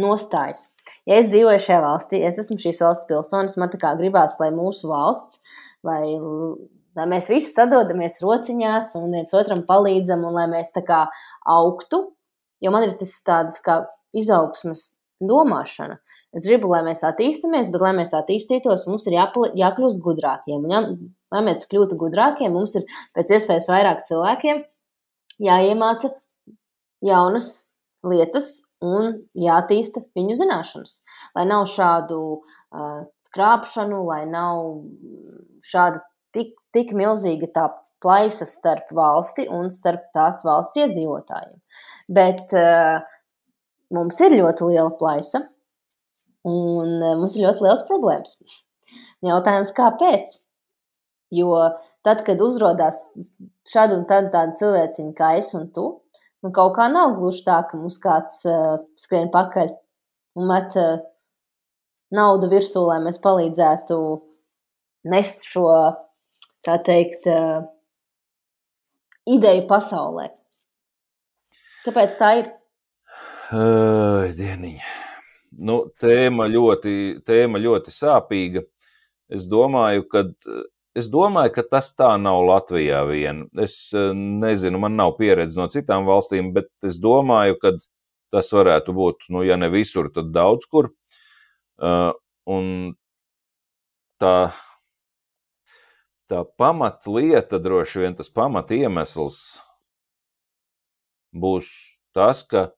[SPEAKER 2] nostājas. Ja es dzīvoju šajā valstī, es esmu šīs valsts pilsonis, man tā kā gribās, lai mūsu valsts, lai, lai mēs visi sadodamies rociņās un viens otram palīdzam un lai mēs tā kā augtu, jo man ir tas tādas kā izaugsmas domāšana. Es gribu, lai mēs attīstāmies, bet, lai mēs attīstītos, mums ir jāpali, jākļūst gudrākiem. Un, ja, lai mēs kļūtu gudrākiem, mums ir pēc iespējas vairāk cilvēkiem jāiemāca jaunas lietas un jātīsta viņu zināšanas. Lai nav šādu uh, krāpšanu, lai nav šāda tik, tik milzīga tā plaisa starp valsti un starp tās valsts iedzīvotājiem. Bet uh, mums ir ļoti liela plaisa, un e, mums ir ļoti liels problēmas. Jautājums, kāpēc? Jo tad, kad uzrādās šādi un tādi cilvēciņi kā es un tu, nu kaut kā nav gluži tā, ka mums kāds uh, skrien pakaļ un met uh, naudu virsū, lai mēs palīdzētu nest šo, kā teikt, uh, ideju pasaulē. Kāpēc tā ir?
[SPEAKER 3] Ai, dieniņa. Nu, tēma, ļoti, tēma ļoti sāpīga. Es domāju, ka, es domāju, ka tas tā nav Latvijā vien. Es eh, nezinu, man nav pieredze no citām valstīm, bet es domāju, ka tas varētu būt, nu, ja ne visur, tad daudz kur. Uh, un tā, tā pamatlieta, droši vien tas pamat iemesls būs tas, ka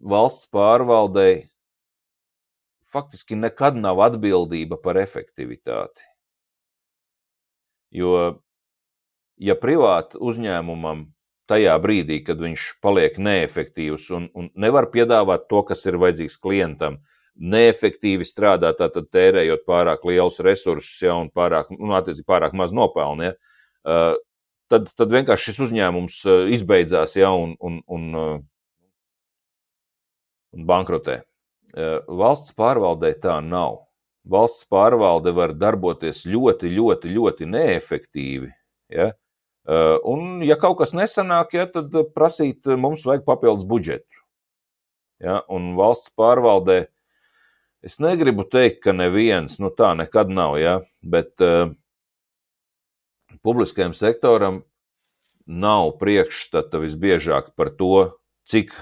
[SPEAKER 3] valsts pārvaldei faktiski nekad nav atbildība par efektivitāti. Jo, ja privāta uzņēmumam tajā brīdī, kad viņš paliek neefektīvs un, un nevar piedāvāt to, kas ir vajadzīgs klientam, neefektīvi strādā, tātad tērējot pārāk lielus resursus ja, un pārāk, nu, pārāk maz nopelni, ja, uh, tad, tad vienkārši šis uzņēmums uh, izbeidzās ja, un, un, un uh, un bankrotē. Valsts pārvaldē tā nav. Valsts pārvalde var darboties ļoti, ļoti, ļoti neefektīvi. Ja? Un, ja kaut kas nesanāk, ja, tad prasīt, mums vajag papildus budžetu. Ja? Un valsts pārvaldē es negribu teikt, ka neviens, nu tā nekad nav, ja? bet uh, publiskajam sektoram nav priekšstata visbiežāk par to, cik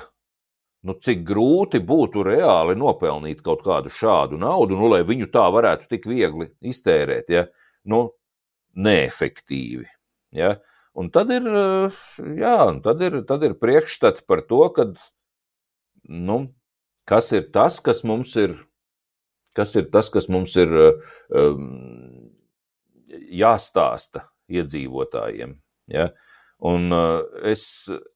[SPEAKER 3] nu, cik grūti būtu reāli nopelnīt kaut kādu šādu naudu, nu, lai viņu tā varētu tik viegli iztērēt, ja? nu, neefektīvi. Ja? Un tad ir, jā, tad ir, tad ir priekšstati par to, ka, nu, kas ir tas, kas mums ir, kas ir tas, kas mums ir um, jāstāsta iedzīvotājiem. Ja? Un uh, es,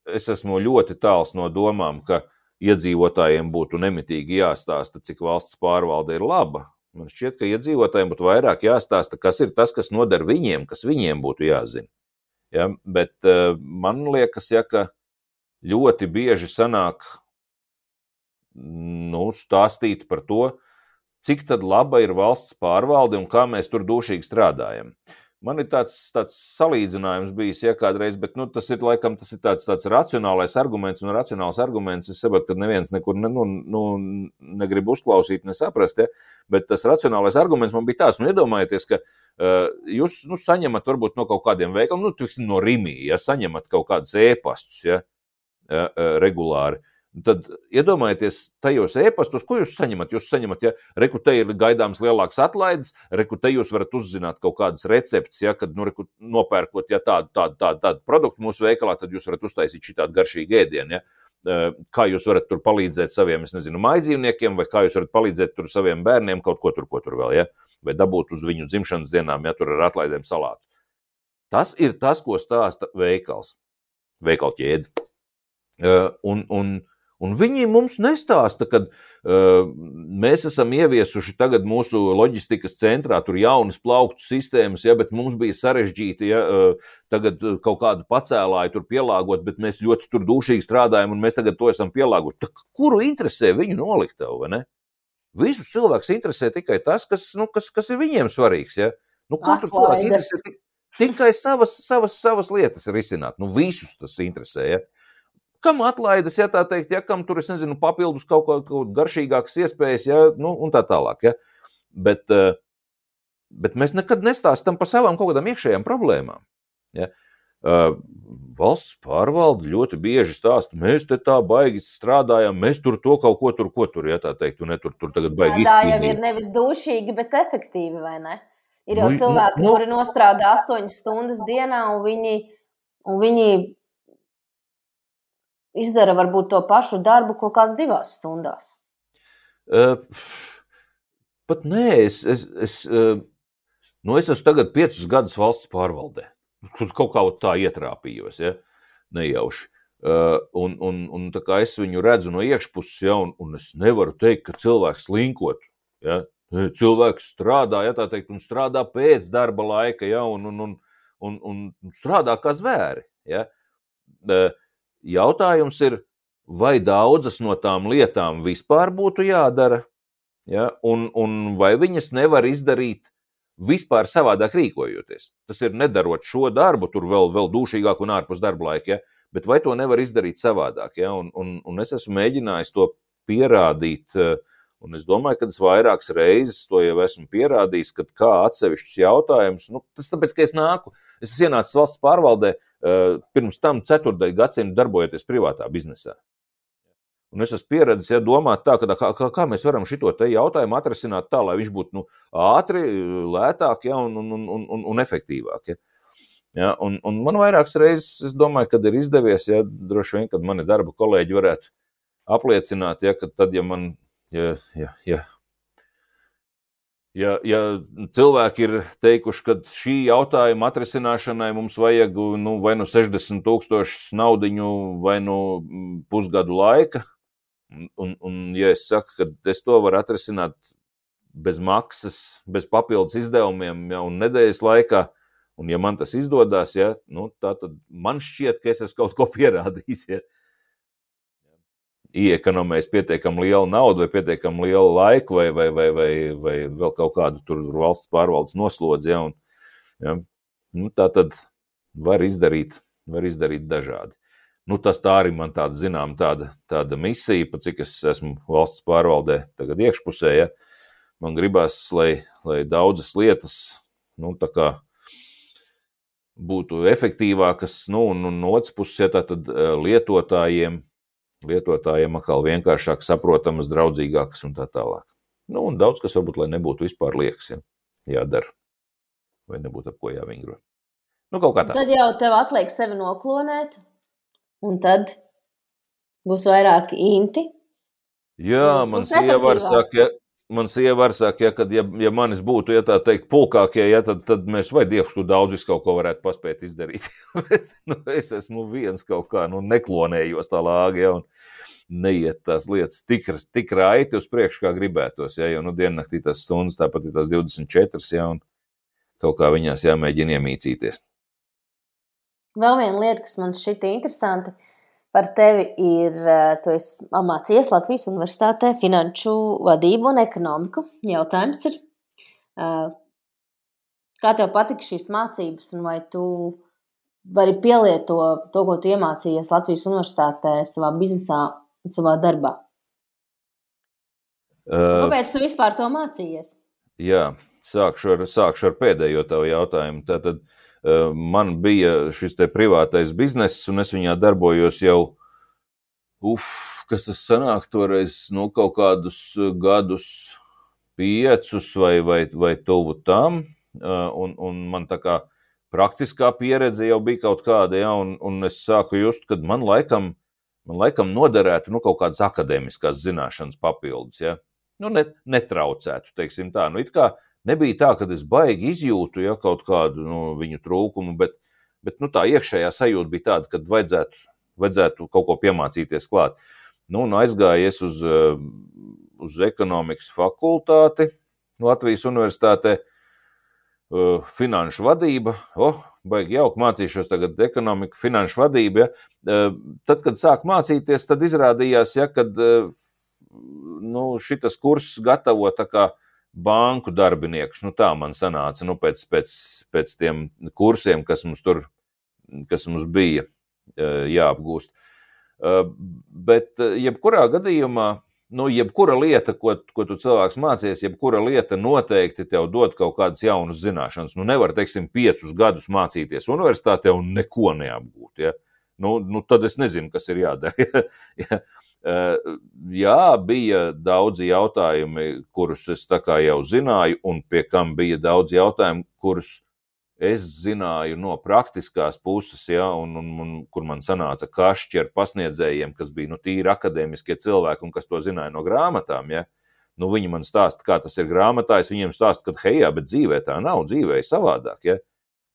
[SPEAKER 3] es esmu ļoti tāls no domām, ka iedzīvotājiem būtu nemitīgi jāstāsta, cik valsts pārvalde ir laba. Man šķiet, ka iedzīvotājiem būtu vairāk jāstāsta, kas ir tas, kas noder viņiem, kas viņiem būtu jāzina. Ja, bet uh, man liekas, ja, ka ļoti bieži sanāk nu, stāstīt par to, cik laba ir valsts pārvalde un kā mēs tur dušīgi strādājam. Uh, Man ir tāds, tāds salīdzinājums bijis, ja kādreiz, bet nu, tas ir laikam tas ir tāds, tāds racionālais arguments, un racionāls arguments es saprotu, ka neviens nekur ne, nu, nu, negrib uzklausīt, nesaprast, ja? bet tas racionālais arguments man bija tāds, nu, iedomājieties, ka uh, jūs nu, saņemat varbūt no kaut kādiem veikaliem, nu, tiksim, no Rimī, ja saņemat kaut kādus ēpastus, ja, uh, uh, regulāri. Tad iedomājieties, tajos e-pastos, ko jūs saņemat. Jūs saņemat, ja rekrutē ir gaidāms lielāks atlaides, rekrutē jūs varat uzzināt kaut kādas receptes, ja, kad nu, reku, nopērkot ja, tādu, tādu, tādu, tādu produktu mūsu veikalā, tad jūs varat uztaisīt šī tādu garšīgu ēdienu. Ja. kā jūs varat tur palīdzēt saviem, es nezinu, maizīvniekiem, vai kā jūs varat palīdzēt tur saviem bērniem, kaut ko tur, ko tur vēl, ja? vai dabūt uz viņu dzimšanas dienām, ja tur ar atlaidēm salātus. Tas ir tas, ko stāsta veikals, veikala ķēde. Un, un, un viņi mums nestāsta, ka uh, mēs esam ieviesuši tagad mūsu loģistikas centrā tur jaunas plauktu sistēmas, ja, bet mums bija sarežģīti ja, uh, tagad kaut kādu pacēlāju tur pielāgot, bet mēs ļoti tur dūšīgi strādājam un mēs tagad to esam pielāgojuši. Kuru interesē viņu noliktavu, vai ne? Visus cilvēkus interesē tikai tas, kas, nu, kas, kas ir viņiem svarīgs. Ja? Nu, katru cilvēku interesē tikai savas, savas, savas lietas risināt. Nu, visus tas interesē. Ja? Kam atlaides, ja tā teikt, ja kam tur, es nezinu, papildus kaut kādas garšīgākas iespējas, ja, nu, un tā tālāk. Ja? Bet, eh, bet mēs nekad nestāstām par savām kaut kādām iekšējām problēmām. Ja? Uh, valsts pārvalde ļoti bieži stāsta, mēs te tā baigi strādājam, mēs tur to kaut ko tur, ko tur, ja tā teikt, un ne tur, tur tagad baigi
[SPEAKER 2] izcīnīt. Tā jau ir nevis dušīgi, bet efektīvi, vai ne? Ir jau nu, cilvēki, nu, kuri nostrādā astoņas stundas dienā, un viņi, un viņi izdara varbūt to pašu darbu kaut kāds divās stundās.
[SPEAKER 3] Uh, pat nē, es, es, es, uh, nu es esmu tagad piecus gadus valsts pārvaldē. Kaut kā tā ietrāpījos, ja nejauši. Uh, un, un, un tā kā es viņu redzu no iekšpuses, ja, un, un es nevaru teikt, ka cilvēks linkot. Ja, cilvēks strādā, ja tā teikt, un strādā pēc darba laika, ja, un, un, un, un, un strādā kā zvēri. Ja. Uh, jautājums ir, vai daudzas no tām lietām vispār būtu jādara, ja, un, un vai viņas nevar izdarīt vispār savādāk rīkojoties. Tas ir nedarot šo darbu, tur vēl, vēl dūšīgāk un ārpus darba laika, ja? bet vai to nevar izdarīt savādāk? Ja? Un, un, un es esmu mēģinājis to pierādīt, eh, un es domāju, ka es vairākas reizes to jau esmu pierādījis, kad kā atsevišķus jautājumus, nu, tas tāpēc, ka es nāku, es esmu ienācis valsts pārvaldē, eh, pirms tam ceturdaļu gadsimtu darbojoties privātā biznesā. Un es esmu pieredzējis, ja domāt tā, ka, kā, kā, kā mēs varam šo jautājumu atrisināt tā, lai viņš būtu nu, ātri, lētāk ja, un, un, un, un, un efektīvāk. Ja. Ja, un, un man vairākas reizes, es domāju, kad ir izdevies, ja droši vien, kad mani darba kolēģi varētu apliecināt, ja, ka tad, ja man, ja, ja, ja, Ja, ja cilvēki ir teikuši, ka šī jautājuma atrisināšanai mums vajag nu, vai nu 60 tūkstošus naudiņu, vai nu pusgadu laika, Un, un, ja es saku, ka es to varu atrisināt bez maksas, bez papildus izdevumiem, ja, un nedēļas laikā, un ja man tas izdodas, ja, nu, tad man šķiet, ka es esmu kaut ko pierādījis. Ja. Iekonomējis pietiekami lielu naudu, vai pietiekami lielu laiku, vai, vai, vai, vai, vai vēl kaut kādu valsts pārvaldes noslodzi. Ja, un, ja, nu, tā tad var izdarīt, var izdarīt dažādi. Nu, tas tā arī man tāda, zinām, tāda, tāda misija, pa cik es esmu valsts pārvaldē, tagad iekšpusē. Ja, man gribās, lai, lai daudzas lietas, nu, tā kā būtu efektīvākas, nu, un, un no otras puses, ja tā tad eh, lietotājiem, lietotājiem atkal vienkāršāk saprotamas, draudzīgākas un tā tālāk. Nu, un daudz kas varbūt, lai nebūtu vispār liekas, ja, jādara, vai nebūtu ap ko jāvingrot. Nu, kaut kā tā.
[SPEAKER 2] Tad jau tev atliek sevi noklonēt, un tad būs vairāk inti.
[SPEAKER 3] Jā, man sieva saka, man sieva saka, ja, kad, ja, ja manis būtu, ja tā teikt, pulkākie, ja, tad, tad mēs vai dievs, tu daudz visu kaut ko varētu paspēt izdarīt. nu, es esmu viens kaut kā, nu, neklonējos tā lāgi, ja, un neiet tās lietas tik, tik raiti uz priekšu, kā gribētos, ja, jo, nu, diennaktī tas stundas, tāpat ir tās 24, ja, un kaut kā viņās jāmēģina iemīcīties.
[SPEAKER 2] Vēl viena lieta, kas man šķita interesanta par tevi, ir, eh, tu esi mācījies Latvijas Universitātē finanšu vadību un ekonomiku. Jautājums ir, eh, kā tev patika šīs mācības, un vai tu vari pielietot to, ko tu iemācījies Latvijas Universitātē savā biznesā un savā darbā? Uh, Kāpēc tu vispār to mācījies?
[SPEAKER 3] Jā, sākšu ar, sākšu ar pēdējo tavu jautājumu. Tātad, uh, man bija šis privātais bizness, un es viņā darbojos jau, uf, kas tas sanāk toreiz, nu, kaut kādus gadus, piecus vai, vai, vai tuvu tam, un, un man tā kā praktiskā pieredze jau bija kaut kāda, ja, un, un es sāku just, kad man laikam man laikam noderētu nu, kaut kādas akadēmiskās zināšanas papildus. Ja? Nu, net, netraucētu, teiksim tā. Nu, it kā nebija tā, ka es baigi izjūtu ja, kaut kādu nu, viņu trūkumu, bet, bet nu, tā iekšējā sajūta bija tāda, ka vajadzētu, vajadzētu kaut ko piemācīties klāt. Nu, un aizgājies uz, eh, uz ekonomikas fakultāti Latvijas Universitātē, eh, finanšu vadība. Oh, baigi jauki mācīšos tagad ekonomiku, finanšu vadību. Ja. Eh, tad, kad sāk mācīties, tad izrādījās, ja, ka nu, šis kurs gatavo tā kā banku darbiniekus. Nu, tā man sanāca nu, pēc, pēc, pēc tiem kursiem, kas mums tur kas mums bija jāapgūst. Bet, jebkurā gadījumā, nu, jebkura lieta, ko, ko tu cilvēks mācījies, jebkura lieta noteikti tev dod kaut kādas jaunas zināšanas. Nu, nevar, teiksim, piecus gadus mācīties universitātē un neko neapgūt. Ja? Nu, nu, tad es nezinu, kas ir jādara. ja? Jā, bija daudzi jautājumi, kurus es jau zināju, un pie kam bija daudz jautājumu, kurus es zināju no praktiskās puses, ja, un, un, un kur man sanāca kašķi ar pasniedzējiem, kas bija nu, tīri akadēmiskie cilvēki un kas to zināja no grāmatām. Ja. Nu, viņi man stāsta, kā tas ir grāmatā, es viņiem stāstu, ka hei, bet dzīvē tā nav, dzīvē ir savādāk. Ja.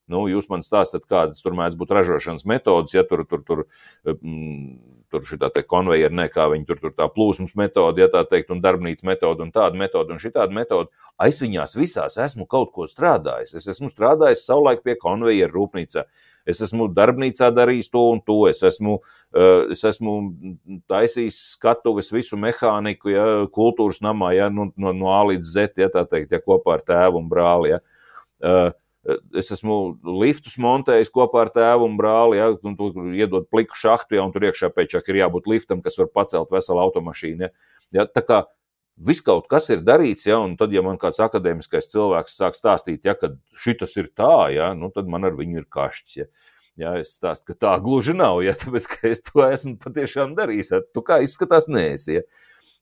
[SPEAKER 3] Nu, jūs man stāstāt, kādas tur mēdz būt ražošanas metodas, ja tur, tur, tur, mm, tur šī tā konveijera, ne kā viņi tur, tur tā plūsmas metode, ja tā teikt, un darbnīcas metode, un tāda metode, un šī tāda metode. Es viņās visās esmu kaut ko strādājis. Es esmu strādājis savulaik pie konveijera rūpnīcā. Es esmu darbnīcā darījis to un to. Es esmu, uh, es esmu taisījis skatuves, visu mehāniku, ja, kultūras namā, ja, nu, no, no A līdz Z, ja tā teikt, ja kopā ar tēvu un brāli. Ja. Uh, Es esmu liftus montējis kopā ar tēvu un brāli, ja, un tur iedod pliku šahtu, ja, un tur iekšā pēkšņi ir jābūt liftam, kas var pacelt veselu automašīnu. Ja. Ja, tā kā viss kaut kas ir darīts, ja, un tad, ja man kāds akadēmiskais cilvēks sāk stāstīt, ja, ka šis ir tā, ja, nu, tad man ar viņu ir kašķis. Ja. Jā, es stāstu, ka tā gluži nav, ja tāpēc, ka es to esmu patiešām darījis. Ja. Tu kā izskatās, nēsi. Ja.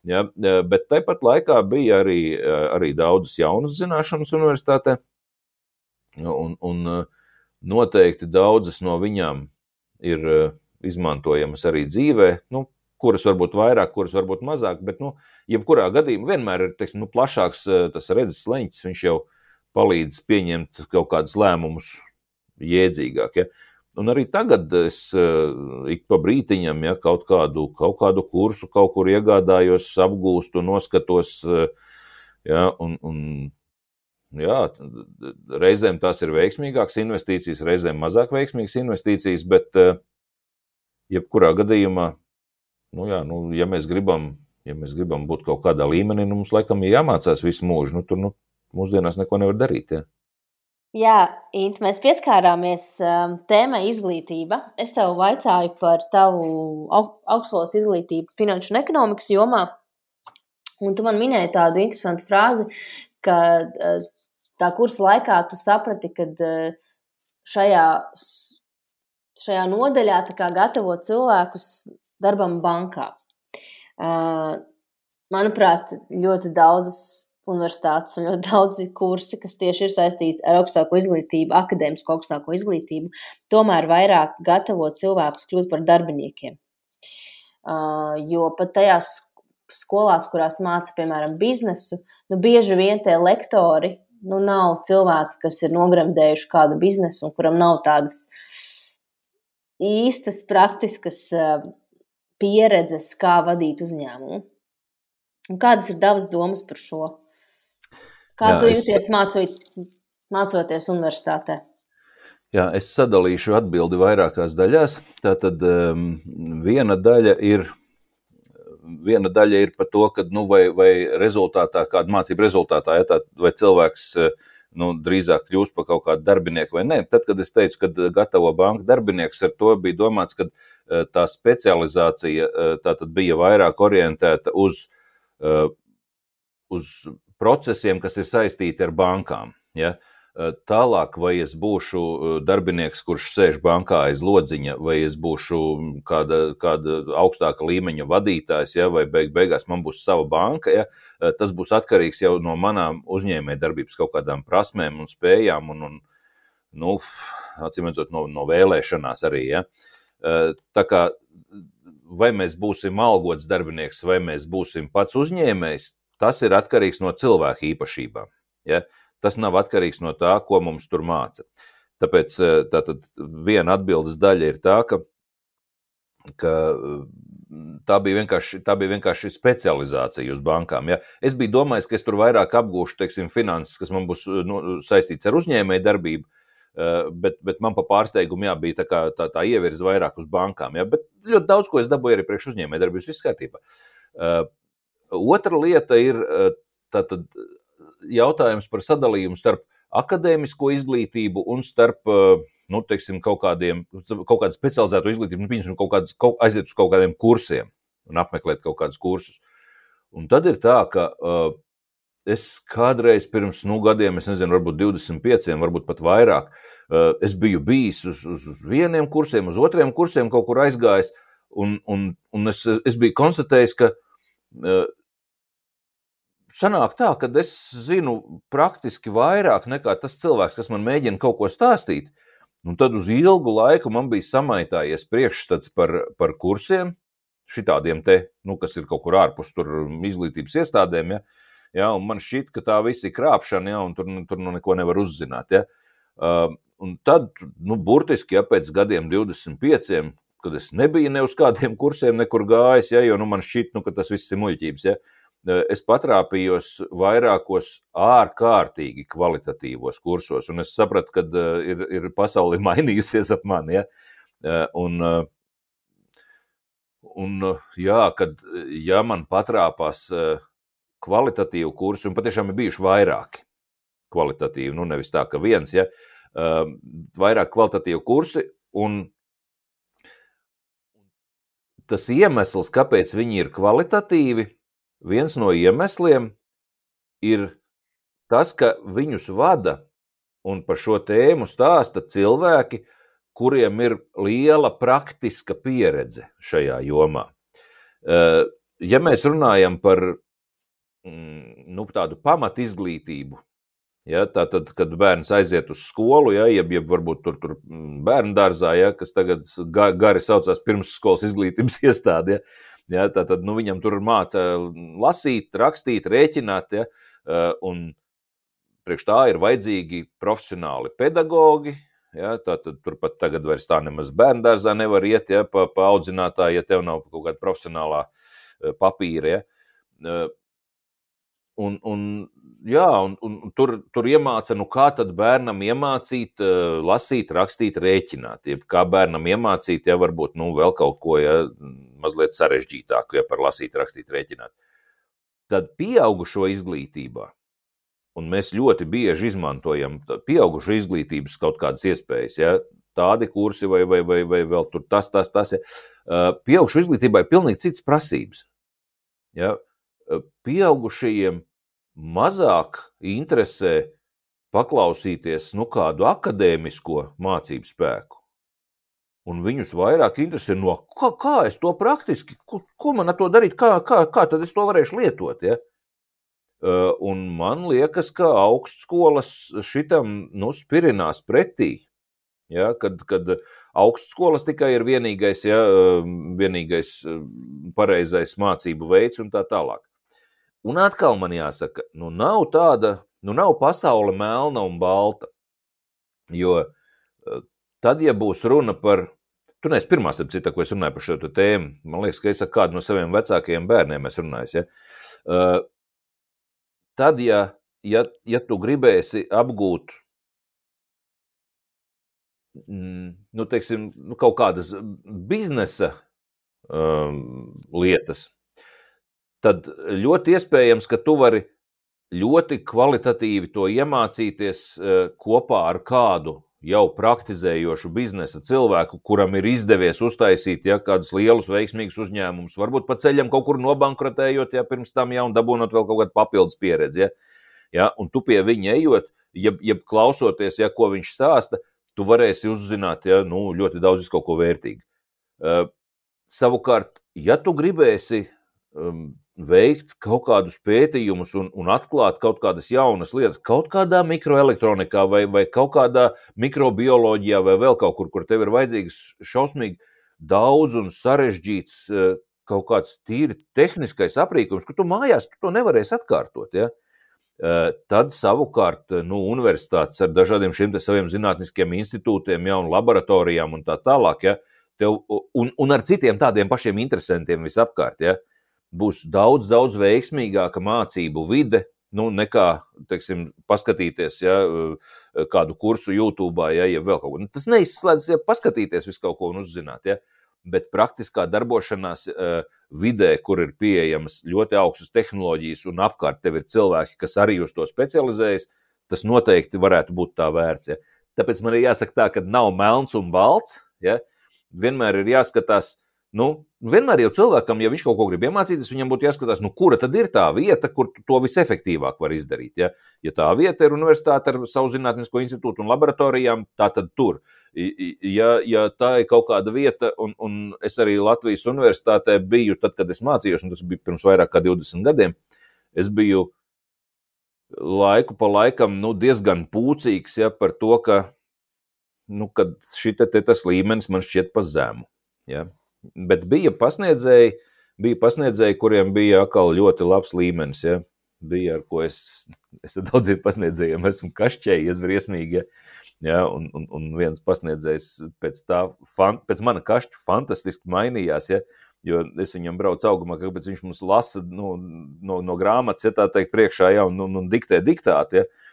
[SPEAKER 3] Ja, bet tāpat laikā bija arī, arī daudzas jaunas zināšanas universitātē. Un, un eh, noteikti daudzas no viņām ir eh, izmantojamas arī dzīvē, nu, kuras varbūt vairāk, kuras varbūt mazāk, bet, nu, jebkurā gadījumā vienmēr ir teiksim, nu, plašāks eh, tas redzes leņķis, viņš jau palīdz pieņemt kaut kādus lēmumus jēdzīgāk. Ja? Un arī tagad es ik pa brītiņam ja, kaut, kādu, kaut kādu kursu kaut kur iegādājos, apgūstu, noskatos. Ja, un, un Jā, reizēm tās ir veiksmīgākas investīcijas, reizēm mazāk veiksmīgas investīcijas, bet eh, jebkurā gadījumā, nu jā, nu, ja, mēs gribam, ja mēs gribam būt kaut kādā līmenī, nu, mums laikam ir jāmācās visu mūžu. Nu, tur nu, mūsdienās neko nevar darīt. Ja.
[SPEAKER 2] Jā, Int, mēs pieskārāmies um, tēmai izglītība. Es tev vaicāju par tavu augstskolas izglītību finanšu un ekonomikas jomā. Un tu man minēji tādu interesantu frāzi, ka uh, tā kursa laikā tu saprati, ka eh, šajā, šajā nodaļā gatavo cilvēkus darbam bankā. Eh, manuprāt, ļoti daudzas universitātes un ļoti daudzi kursi, kas tieši ir saistīti ar augstāko izglītību, akadēmisko augstāko izglītību, tomēr vairāk gatavo cilvēkus kļūt par darbiniekiem. Uh, jo pat tajās skolās, kurās māca, piemēram, biznesu, nu, bieži vien tie lektori nu, nav cilvēki, kas ir nogremdējuši kādu biznesu un kuram nav tādas īstas, praktiskas eh, pieredzes, kā vadīt uzņēmumu. Un kādas ir tavas domas par šo? Kā Jā, tu jūties es... mācot, mācoties universitātē?
[SPEAKER 3] Jā, es sadalīšu atbildi vairākās daļās. Tātad um, viena daļa ir viena daļa ir par to, ka, nu, vai, vai rezultātā, kāda mācība rezultātā, ja tā, vai cilvēks nu, drīzāk kļūst par kaut kādu darbinieku vai nē. Tad, kad es teicu, ka gatavo banka darbinieks, ar to bija domāts, ka eh, tā specializācija eh, tā bija vairāk orientēta uz, eh, uz procesiem, kas ir saistīti ar bankām. Ja? Uh, Eh, tālāk, vai es būšu eh, darbinieks, kurš sēž bankā aiz lodziņa, vai es būšu kāda, kāda augstāka līmeņa vadītājs, ja, vai beig, beigās man būs sava banka, ja, eh, tas būs atkarīgs jau no manām uzņēmējdarbības kaut kādām prasmēm un spējām, un, un nu, acīm redzot, no, no vēlēšanās arī. Ja. Tā kā vai mēs būsim algots darbinieks, vai mēs būsim pats uzņēmējs, tas ir atkarīgs no cilvēka īpašībām. Ja? Tas nav atkarīgs no tā, ko mums tur māca. Tāpēc tātad, viena atbildes daļa ir tā, ka, ka tā bija vienkārši, tā bija vienkārši specializācija uz bankām. Ja? Es biju domājis, ka es tur vairāk apgūšu teiksim, finanses, kas man būs nu, saistīts ar uzņēmēju darbību. Eh, bet, bet man pa pārsteigumu jā, bija tā, kā, tā, tā ievirza vairāk uz bankām. Jā, bet ļoti daudz ko es dabūju arī priekš uzņēmēju darbības, viss kārtībā. Otra lieta ir tātad, jautājums par sadalījumu starp akadēmisko izglītību un starp uh, nu, teiksim, kaut, kādiem, kaut kādu specializētu izglītību, nu, piemēram, kaut kādas, kaut, aiziet uz kaut kādiem kursiem un apmeklēt kaut kādus kursus. Un tad ir tā, ka uh, es kādreiz pirms nu, gadiem, es nezinu, varbūt 25, varbūt pat vairāk, uh, es biju bijis uz, uz vieniem kursiem, uz otriem kursiem, kaut kur aizgājis, un, un, un es, es biju konstatējis, ka uh, sanāk tā, ka es zinu praktiski vairāk nekā tas cilvēks, kas man mēģina kaut ko stāstīt. Un tad uz ilgu laiku man bija samaitājies priekšstats par, par kursiem, šitādiem te, nu, kas ir kaut kur ārpus izglītības iestādēm. Ja? Ja? Man šķiet, ka tā viss ir krāpšana, ja? un tur, tur nu neko nevar uzzināt. Ja? Uh, un tad, nu, burtiski ja, pēc gadiem, 25, kad es nebiju ne uz kādiem kursiem, nekur gājis, ja? jo nu, man šķiet, nu, ka tas viss ir muļķības. Ja? Eh, es patrāpījos vairākos ārkārtīgi kvalitatīvos kursos, un es sapratu, ka eh, ir, ir pasaule mainījusies ap mani. Ja? Eh, un, un, jā, kad ja man patrāpās kvalitatīvu kursu, un patiešām ir bijuši vairāki kvalitatīvi, nu nevis tā, ka viens, ja, vairāk kvalitatīvu kursi, un tas iemesls, kāpēc viņi ir kvalitatīvi, Viens no iemesliem ir tas, ka viņus vada un par šo tēmu stāsta cilvēki, kuriem ir liela praktiska pieredze šajā jomā. Eh, ja mēs runājam par mm, nu, tādu pamat izglītību, ja, tad, kad bērns aiziet uz skolu, ja, jeb, jeb varbūt tur, tur mm, bērnu dārzā, ja, kas tagad gari saucās pirmsskolas izglītības iestāde, ja, Ja, tad nu, viņam tur māca lasīt, rakstīt, rēķināt. Ja, un priekš tā ir vajadzīgi profesionāli pedagogi. Ja, Tātad turpat tagad vairs tā nemaz bērnu dārzā nevar iet ja, pa, pa audzinātāju, ja tev nav kaut kāda profesionālā papīra. Ja. Eh, un, un jā, un, un tur, tur iemāca, nu kā tad bērnam iemācīt, uh, lasīt, rakstīt, rēķināt. Ja kā bērnam iemācīt, ja varbūt nu, vēl kaut ko ja, mazliet sarežģītāku, ja par lasīt, rakstīt, rēķināt. Tad pieaugušo izglītībā, un mēs ļoti bieži izmantojam pieaugušo izglītības kaut kādas iespējas, ja, tādi kursi vai, vai, vai, vai vēl tur tas, tas, tas. Ja. Uh, pieaugušo izglītībai ir pilnīgi citas prasības. Ja. Uh, pieaugušajiem mazāk interesē paklausīties nu, kādu akadēmisko mācību spēku. Un viņus vairāk interesē, no kā, kā es to praktiski, ko, ko man ar to darīt, kā, kā, kā tad es to varēšu lietot. Ja? Uh, un man liekas, ka augstskolas šitam nu, spirinās pretī. Ja, kad, kad augstskolas tikai ir vienīgais, ja, vienīgais pareizais mācību veids un tā tālāk. Un atkal man jāsaka, nu nav tāda, nu nav pasaule melna un balta. Jo eh, tad, ja būs runa par, tu neesi pirmā sapcita, ko es runāju par šo tēmu, man liekas, ka es ar kādu no saviem vecākajiem bērniem esmu runājis, ja? Uh, tad, ja, ja, ja tu gribēsi apgūt mm, nu, teiksim, nu, kaut kādas biznesa um, lietas, tad ļoti iespējams, ka tu vari ļoti kvalitatīvi to iemācīties e, kopā ar kādu jau praktizējošu biznesa cilvēku, kuram ir izdevies uztaisīt ja, kādus lielus, veiksmīgus uzņēmumus, varbūt pa ceļam kaut kur nobankrotējot, ja pirms tam jau dabūnot vēl kaut kādu papildus pieredzi. Ja, ja, un tu pie viņa ejot, jeb, jeb klausoties, ja, ko viņš stāsta, tu varēsi uzzināt ja, nu, ļoti daudz kaut ko vērtīgu. Uh, savukārt, ja tu gribēsi um, veikt kaut kādus pētījumus un, un atklāt kaut kādas jaunas lietas, kaut kādā mikroelektronikā vai, vai kaut kādā mikrobioloģijā vai vēl kaut kur, kur tev ir vajadzīgas šausmīgi daudz un sarežģīts kaut kāds tīri tehniskais aprīkojums, ka tu mājās tu to nevarēsi atkārtot. Ja? Tad savukārt nu, universitātes ar dažādiem šiem saviem zinātniskiem institūtiem, ja, un laboratorijām un tā tālāk, ja, tev, un, un ar citiem tādiem pašiem interesantiem visapkārt, ja, būs daudz, daudz veiksmīgāka mācību vide, nu, nekā teiksim, paskatīties ja, kādu kursu YouTube, ja, ja vēl kaut ko. Nu, tas neizslēdz, ja paskatīties visu kaut ko un uzzināt. Ja bet praktiskā darbošanās uh, vidē, kur ir pieejamas ļoti augstas tehnoloģijas, un apkārt tev ir cilvēki, kas arī uz to specializējas, tas noteikti varētu būt tā vērts. Ja. Tāpēc man ir jāsaka tā, ka nav melns un balts. Ja. Vienmēr ir jāskatās, Nu, vienmēr jau cilvēkam, ja viņš kaut ko grib iemācīties, viņam būtu jāskatās, nu, kura tad ir tā vieta, kur to visefektīvāk var izdarīt. Ja, ja tā vieta ir universitāte ar savu zinātnisko institūtu un laboratorijām, tā tad tur. Ja, ja tā ir kaut kāda vieta, un, un es arī Latvijas universitātē biju, tad, kad es mācījos, un tas bija pirms vairāk kā 20 gadiem, es biju laiku pa laikam nu, diezgan pūcīgs ja, par to, ka nu, šī tas līmenis man šķiet pa zemu. Ja. Bet bija pasniedzēji, bija pasniedzēji, kuriem bija atkal ļoti labs līmenis. Ja? Bija ar ko es, es daudziem pasniedzējiem esmu kašķējies briesmīgi. Ja? Un, un, un viens pasniedzējs pēc, tā, fan, pēc mana kašķa fantastiski mainījās. Ja, jo es viņam braucu augumā, kāpēc viņš mums lasa nu, no, no grāmatas, ja tā teikt, priekšā, ja, un, un, un diktē diktātu. Ja.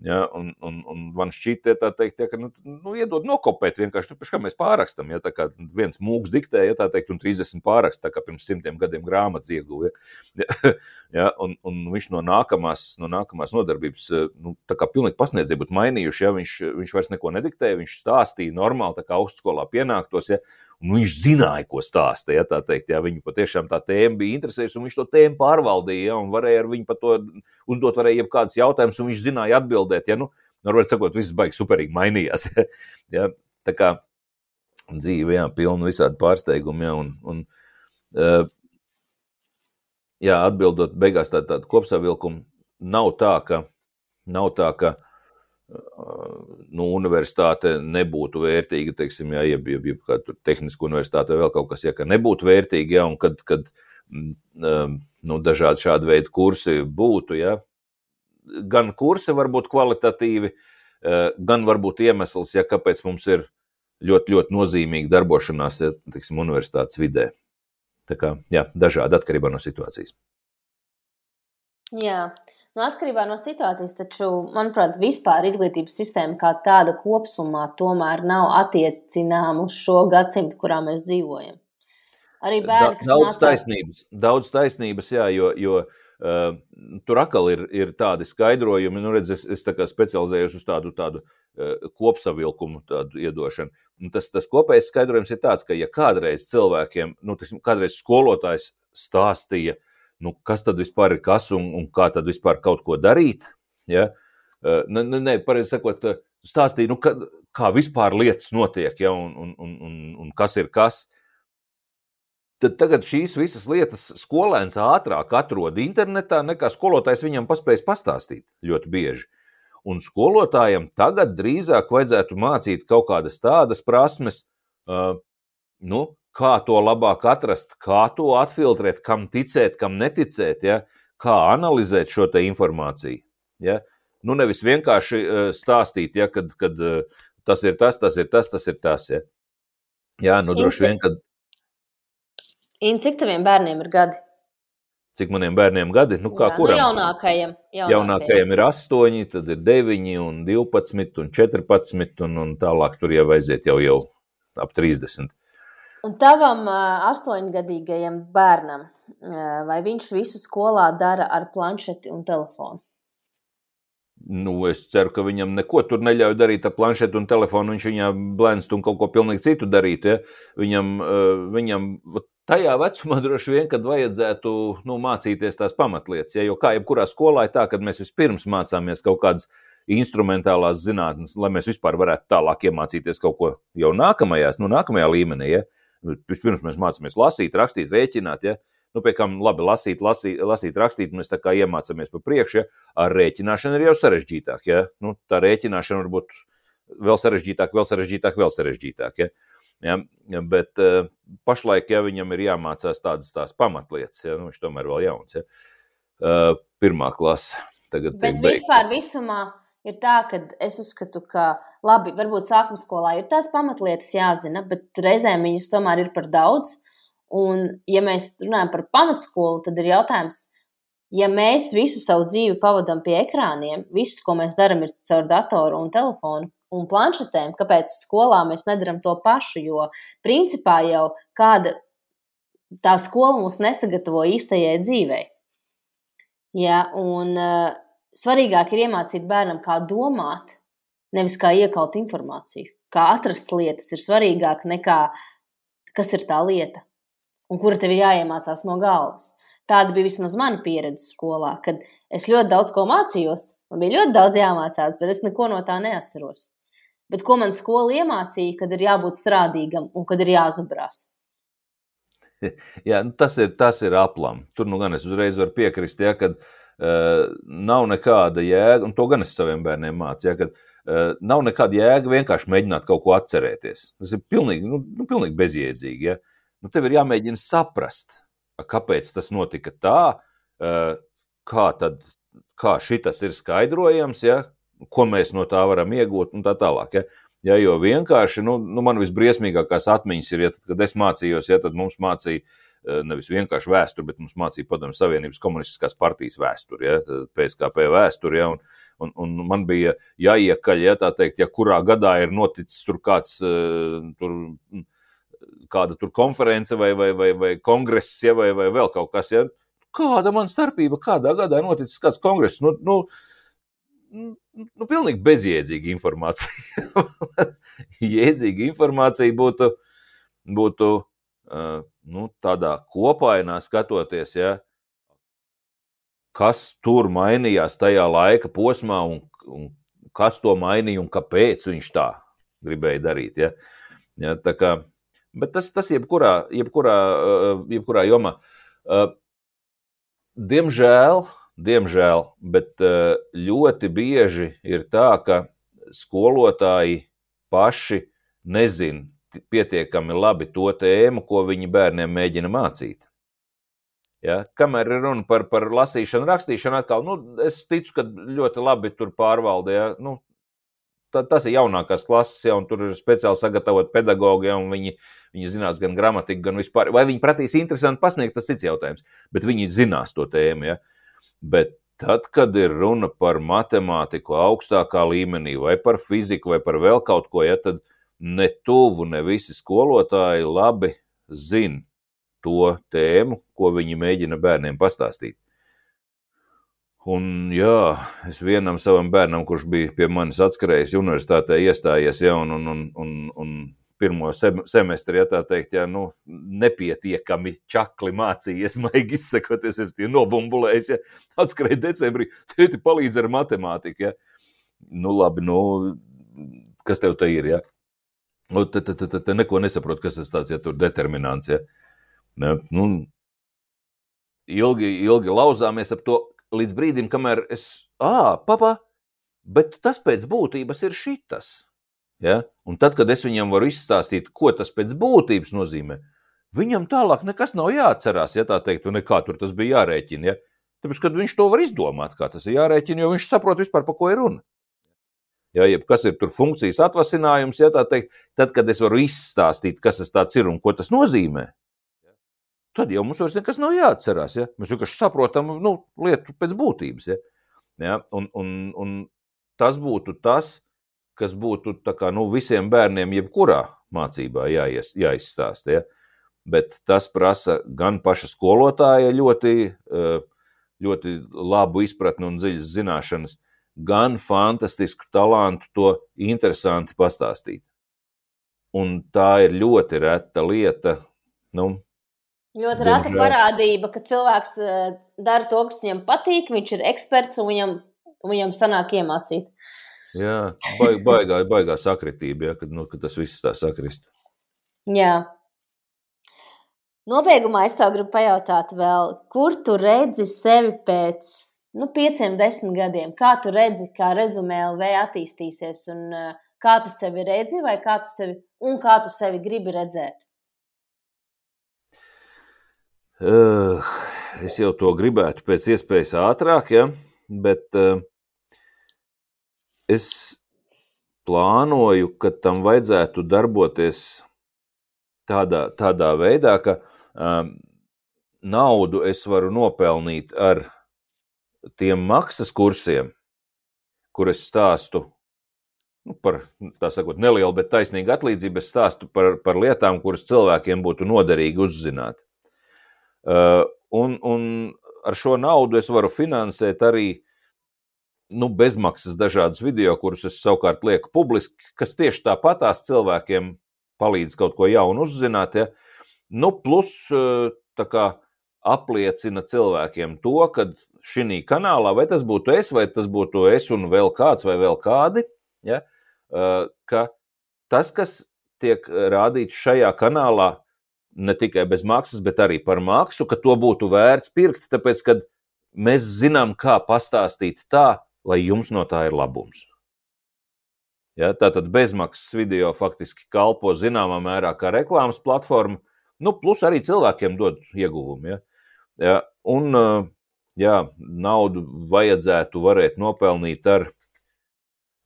[SPEAKER 3] Ja, un, un, un man šķiet, tā teikt, ja, ka, nu, nu, iedod nokopēt vienkārši, nu, kā mēs pārakstam, ja tā kā viens mūks diktē, ja tā teikt, un 30 pārakst, tā kā pirms simtiem gadiem grāmatas ieguva. Ja, ja, un, un viņš no nākamās, no nākamās nodarbības, nu, tā kā pilnīgi pasniedzēja būtu mainījuši, ja viņš, viņš vairs neko nediktēja, viņš stāstīja normāli, tā kā augstskolā pienāktos, ja, Un viņš zināja, ko stāsta. Ja, teikt, ja, viņu patiešām tā tēma bija interesējusi, un viņš to tēmu pārvaldīja. Ja, un varēja ar viņu par to uzdot, varēja jebkādas jautājumus, un viņš zināja atbildēt. Ja, nu, Varbūt sakot, viss baigs superīgi mainījās. ja, tā kā dzīve, jā, pilna visādi pārsteigumi. Ja, un, un, uh, jā, atbildot beigās tādu tā, kopsavilkumu, nav tā, ka, nav tā, ka uh, nu, universitāte nebūtu vērtīga, teiksim, ja, jeb, jeb, jeb kāda tehniska universitāte vai vēl kaut kas, ja ka nebūtu vērtīga, ja, un kad, kad mm, nu, dažādi šādi veidi kursi būtu, ja, gan kursi var būt kvalitatīvi, gan varbūt iemesls, ja kāpēc mums ir ļoti, ļoti nozīmīga darbošanās, ja, teiksim, universitātes vidē. Tā kā, jā, dažādi atkarībā no situācijas.
[SPEAKER 2] Jā, Nu, atkarībā no situācijas, taču, manuprāt, vispār izglītības sistēma kā tāda kopumā tomēr nav attiecināma uz šo gadsimtu, kurā mēs dzīvojam.
[SPEAKER 3] Arī bērni, daudz mācās... taisnības, daudz taisnības, jā, jo, jo uh, tur atkal ir, ir tādi skaidrojumi, nu, redz, es, es tā kā specializējos uz tādu, tādu uh, kopsavilkumu, tādu iedošanu. Un tas, tas kopējais skaidrojums ir tāds, ka, ja kādreiz cilvēkiem, nu, tas, kādreiz skolotājs stāstīja, uh, nu, kas tad vispār ir kas un, un kā tad vispār kaut ko darīt. Ja? Nē, ne, ne, pareizi sakot, stāstīja, nu, ka, kā vispār lietas notiek, ja, un, un, un, un, un kas ir kas. Tad tagad šīs visas lietas skolēns ātrāk atrod internetā, nekā skolotājs viņam paspējas pastāstīt ļoti bieži. Un skolotājiem tagad drīzāk vajadzētu mācīt kaut kādas tādas prasmes, uh, nu, kā to labāk atrast, kā to atfiltrēt, kam ticēt, kam neticēt, ja? kā analizēt šo informāciju. Ja? Nu, nevis vienkārši eh, stāstīt, ja, kad, kad eh, tas ir tas, tas ir tas, tas ir tas. Ja? Jā, nu droši vien, kad.
[SPEAKER 2] In, cik taviem bērniem ir gadi?
[SPEAKER 3] Cik maniem bērniem gadi? Nu, kā Jā,
[SPEAKER 2] kuram? Nu jaunākajam,
[SPEAKER 3] jaunākajam. Jaunākajam ir 8, tad ir 9, un 12, un 14, un, un tālāk tur jau aiziet jau, jau ap 30.
[SPEAKER 2] Un tavam astoņgadīgajam bērnam, vai viņš visu skolā dara ar planšeti un telefonu?
[SPEAKER 3] Nu, es ceru, ka viņam neko tur neļauj darīt ar planšetu un telefonu. Viņš viņam blēnst un kaut ko pilnīgi citu darīt. Ja? Viņam, viņam tajā vecumā droši vien, kad vajadzētu nu, mācīties tās pamatlietas. Ja? Jo kā jebkurā skolā ir tā, ka mēs vispirms mācāmies kaut kādas instrumentālās zinātnes, lai mēs vispār varētu tālāk iemācīties kaut ko jau nākamajās, nu, nākamajā līmenī. Ja? Vispirms mēs mācāmies lasīt, rakstīt, rēķināt. Ja? Nu, pie kam labi lasīt, lasīt, lasīt rakstīt, mēs tā kā iemācāmies pa priekšu, ja? ar rēķināšanu ir jau sarežģītāk. Ja? Nu, tā rēķināšana var būt vēl sarežģītāk, vēl sarežģītāk, vēl sarežģītāk. Ja? Ja? Bet uh, pašlaik, ja viņam ir jāmācās tādas tās pamatlietas, ja? nu, viņš tomēr vēl jauns, ja? uh, pirmā klase. Tagad
[SPEAKER 2] Bet vispār visumā ir tā, ka es uzskatu, ka labi, varbūt sākuma skolā ir tās pamatlietas jāzina, bet reizēm viņas tomēr ir par daudz. Un, ja mēs runājam par pamatskolu, tad ir jautājums, ja mēs visu savu dzīvi pavadām pie ekrāniem, viss, ko mēs darām, ir caur datoru un telefonu un planšetēm, kāpēc skolā mēs nedarām to pašu? Jo principā jau kāda tā skola mūs nesagatavo īstajai dzīvei. Ja, un, uh, svarīgāk ir iemācīt bērnam, kā domāt, nevis kā iekaut informāciju. Kā atrast lietas ir svarīgāk nekā kas ir tā lieta un kura tev ir jāiemācās no galvas. Tāda bija vismaz mana pieredze skolā, kad es ļoti daudz ko mācījos. Man bija ļoti daudz jāmācās, bet es neko no tā neatceros. Bet ko man skola iemācīja, kad ir jābūt strādīgam un kad ir jāzubrās?
[SPEAKER 3] Jā, nu tas ir, tas ir aplam. Tur nu gan es uzreiz varu piekrist, ja, kad uh, nav nekāda jēga, un to gan es saviem bērniem mācīju, ja, kad uh, nav nekāda jēga vienkārši mēģināt kaut ko atcerēties. Tas ir pilnīgi, nu, nu, pilnīgi bezjēdzīgi. Ja. Nu, tev ir jāmēģina saprast, kāpēc tas notika tā, uh, kā, tad, kā šitas ir skaidrojams, ja, ko mēs no tā varam iegūt un tā tālāk. Ja. Ja, jo vienkārši nu, nu, man visbriesmīgākās atmiņas ir, ja, tad, kad es mācījos, ja tad mums mācīja nevis vienkārši vēsturi, bet mums mācīja Padomju Savienības komunistiskās partijas vēsturi, ja, PSKP vēsturi. Ja, un, un, un man bija jāiekaļ, ja tā teikt, ja kurā gadā ir noticis tur kāds tur, kāda tur konference vai, vai, vai, vai kongress, ja, vai, vai vēl kaut kas. Ja. Kāda man starpība, kādā gadā noticis kāds kongress? Nu, nu, nu, pilnīgi bezjēdzīga informācija. Jēdzīga informācija būtu, būtu uh, nu, tādā kopainā skatoties, ja, kas tur mainījās tajā laika posmā un, un kas to mainīja un kāpēc viņš tā gribēja darīt. Ja. Ja, kā, bet tas, tas jebkurā, jebkurā, jebkurā jomā. Diemžēl, diemžēl, bet ļoti bieži ir tā, ka skolotāji paši nezina pietiekami labi to tēmu, ko viņi bērniem mēģina mācīt. Ja, kamēr ir runa par, par lasīšanu, rakstīšanu, atkal, nu, es ticu, ka ļoti labi tur pārvalda. Ja, nu, ta, tas ir jaunākās klases, ja, un tur ir speciāli sagatavot pedagogi, ja, un viņi, viņi zinās gan gramatiku, gan vispār. Vai viņi pratīs interesanti pasniegt, tas cits jautājums. Bet viņi zinās to tēmu. Ja. Bet tad, kad ir runa par matemātiku augstākā līmenī, vai par fiziku, vai par vēl kaut ko, ja, tad ne tuvu, ne visi skolotāji labi zina to tēmu, ko viņi mēģina bērniem pastāstīt. Un, jā, es vienam savam bērnam, kurš bija pie manis atskrējis, universitātē iestājies, ja, un, un, un, un, un pirmo semestri, ja tā teikt, ja, nu, nepietiekami čakli mācījies, maigi izsakoties, ir tie nobumbulējis, ja, atskrēja decembrī, tēti palīdz ar matemātiku, ja. Nu, labi, nu, kas tev te ir, ja? Nu, te, te, te, te neko nesaprot, kas tas tāds, ja tur determinants. Ja? Ne, nu, ilgi, ilgi lauzāmies ap to līdz brīdim, kamēr es, ah, papa, bet tas pēc būtības ir šitas. Ja? Un tad, kad es viņam varu izstāstīt, ko tas pēc būtības nozīmē, viņam tālāk nekas nav jāatcerās, ja tā teikt, un nekā tur tas bija jārēķina. Ja? Tāpēc, kad viņš to var izdomāt, kā tas ir jārēķina, jo viņš saprot vispār, par ko ir runa ja, kas ir tur funkcijas atvasinājums, ja tā teikt, tad, kad es varu izstāstīt, kas tas ir un ko tas nozīmē, tad jau mums vairs nekas nav jāatcerās. Ja? Mēs vienkārši saprotam nu, lietu pēc būtības. Ja? Ja? Un, un, un tas būtu tas, kas būtu kā, nu, visiem bērniem, jebkurā mācībā jāies, jāizstāsta. Ja? Bet tas prasa gan paša skolotāja ļoti, eh, ļoti labu izpratni un dziļas zināšanas, gan fantastisku talantu to interesanti pastāstīt. Un tā ir ļoti reta lieta. Nu,
[SPEAKER 2] ļoti reta parādība, ka cilvēks eh, dara to, kas viņam patīk, viņš ir eksperts un viņam, viņam sanāk iemācīt.
[SPEAKER 3] Jā, baig, baigā, baigā sakritība, ja, kad, nu, kad tas viss tā sakrist.
[SPEAKER 2] Jā. Nobeigumā es tev gribu pajautāt vēl, kur tu redzi sevi pēc nu, pieciem, desmit gadiem. Kā tu redzi, kā rezumē LV attīstīsies un uh, kā tu sevi redzi, vai kā tu sevi, un kā tu sevi gribi redzēt?
[SPEAKER 3] Uh, es jau to gribētu pēc iespējas ātrāk, ja? bet uh, es plānoju, ka tam vajadzētu darboties tādā, tādā veidā, ka um, naudu es varu nopelnīt ar tiem maksas kursiem, kur es stāstu nu, par, sakot, nelielu, bet taisnīgu atlīdzību, es stāstu par, par lietām, kuras cilvēkiem būtu noderīgi uzzināt. Uh, un, un ar šo naudu es varu finansēt arī nu, bezmaksas dažādus video, kurus es savukārt lieku publiski, kas tieši tāpatās cilvēkiem palīdz kaut ko jaunu uzzināt. Ja? Nu, plus, tā kā apliecina cilvēkiem to, ka šī kanālā, vai tas būtu es, vai tas būtu es un vēl kāds, vai vēl kādi, ja? Uh, ka tas, kas tiek rādīts šajā kanālā, ne tikai bez maksas, bet arī par maksu, ka to būtu vērts pirkt, tāpēc, ka mēs zinām, kā pastāstīt tā, lai jums no tā ir labums. Ja, tātad bezmaksas video faktiski kalpo zināmā mērā kā reklāmas platforma, nu, plus arī cilvēkiem dod ieguvumu. Ja. Ja, un jā, naudu vajadzētu varēt nopelnīt ar,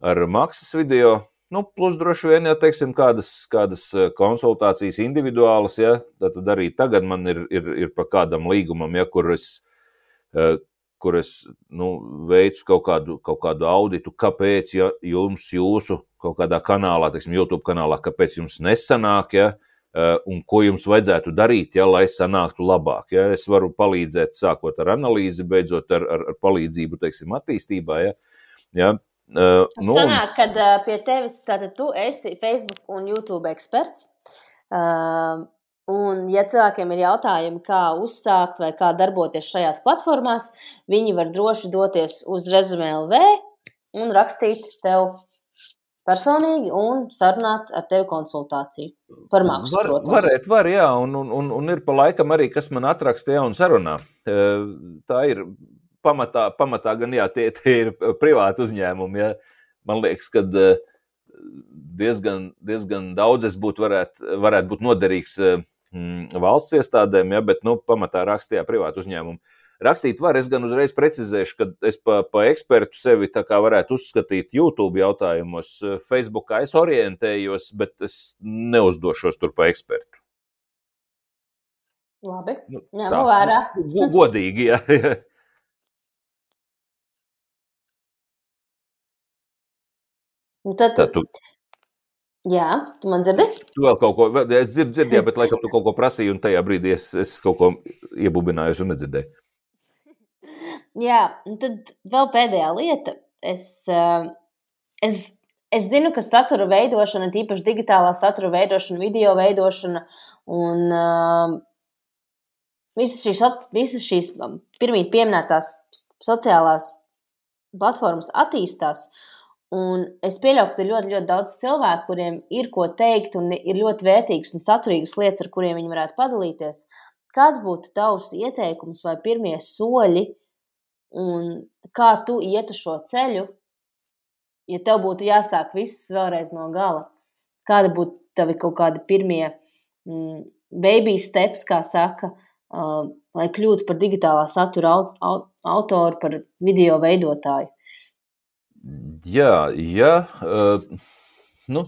[SPEAKER 3] ar maksas video, Nu, plus droši vien, ja teiksim, kādas, kādas eh, konsultācijas individuālas, ja, tad arī tagad man ir, ir, ir pa kādam līgumam, ja, kur es, eh, kur es nu, veicu kaut kādu, kaut kādu auditu, kāpēc ja, jums, jūsu kaut kādā kanālā, teiksim, YouTube kanālā, kāpēc jums nesanāk, ja, eh, un ko jums vajadzētu darīt, ja, lai sanāktu labāk. Ja. Es varu palīdzēt, sākot ar analīzi, beidzot ar, ar, ar palīdzību, teiksim, attīstībā. Ja. Ja,
[SPEAKER 2] Uh, nu, Sanāk, kad uh, pie tevis tātad tu esi Facebook un YouTube eksperts. Uh, un, ja cilvēkiem ir jautājumi, kā uzsākt vai kā darboties šajās platformās, viņi var droši doties uz Resume LV un rakstīt tev personīgi un sarunāt ar tevi konsultāciju par maksu.
[SPEAKER 3] Var, protams. varēt, var, jā, un, un, un, un ir pa laikam arī, kas man atraksta jaunu sarunā. Tā ir pamatā, pamatā gan jā, tie, tie ir privāti uzņēmumi. Ja. Man liekas, ka diezgan, diezgan daudz es būtu varētu, varētu būt noderīgs mm, valsts iestādēm, ja, bet nu, pamatā rakstījā privāti uzņēmumi. Rakstīt var, es gan uzreiz precizēšu, ka es pa, pa ekspertu sevi tā kā varētu uzskatīt YouTube jautājumos. Facebookā es orientējos, bet es neuzdošos tur pa ekspertu.
[SPEAKER 2] Labi, nu, ņemu vērā.
[SPEAKER 3] Godīgi, jā.
[SPEAKER 2] Nu, tad, tad tu... Jā, tu man dzirdi?
[SPEAKER 3] Tu vēl kaut ko, es dzirdu, dzirdēju, bet laikam tu kaut ko prasīji, un tajā brīdī es, es kaut ko iebubinājos un nedzirdēju.
[SPEAKER 2] Jā, un tad vēl pēdējā lieta. Es, eh, es, es zinu, ka satura veidošana, tīpaši digitālā satura veidošana, video veidošana un uh, visas šīs, visas šīs um, pirmīt pieminētās sociālās platformas attīstās. Uh, Un es pieļauju, ka ir ļoti, ļoti daudz cilvēku, kuriem ir ko teikt, un ir ļoti vērtīgas un saturīgas lietas, ar kuriem viņi varētu padalīties. Kāds būtu tavs ieteikums vai pirmie soļi, un kā tu ietu šo ceļu, ja tev būtu jāsāk viss vēlreiz no gala? Kādi būtu tavi kaut kādi pirmie mm, baby steps, kā saka, uh, lai kļūtu par digitālā satura aut aut autoru, par video veidotāju?
[SPEAKER 3] Jā, jā. Uh, nu,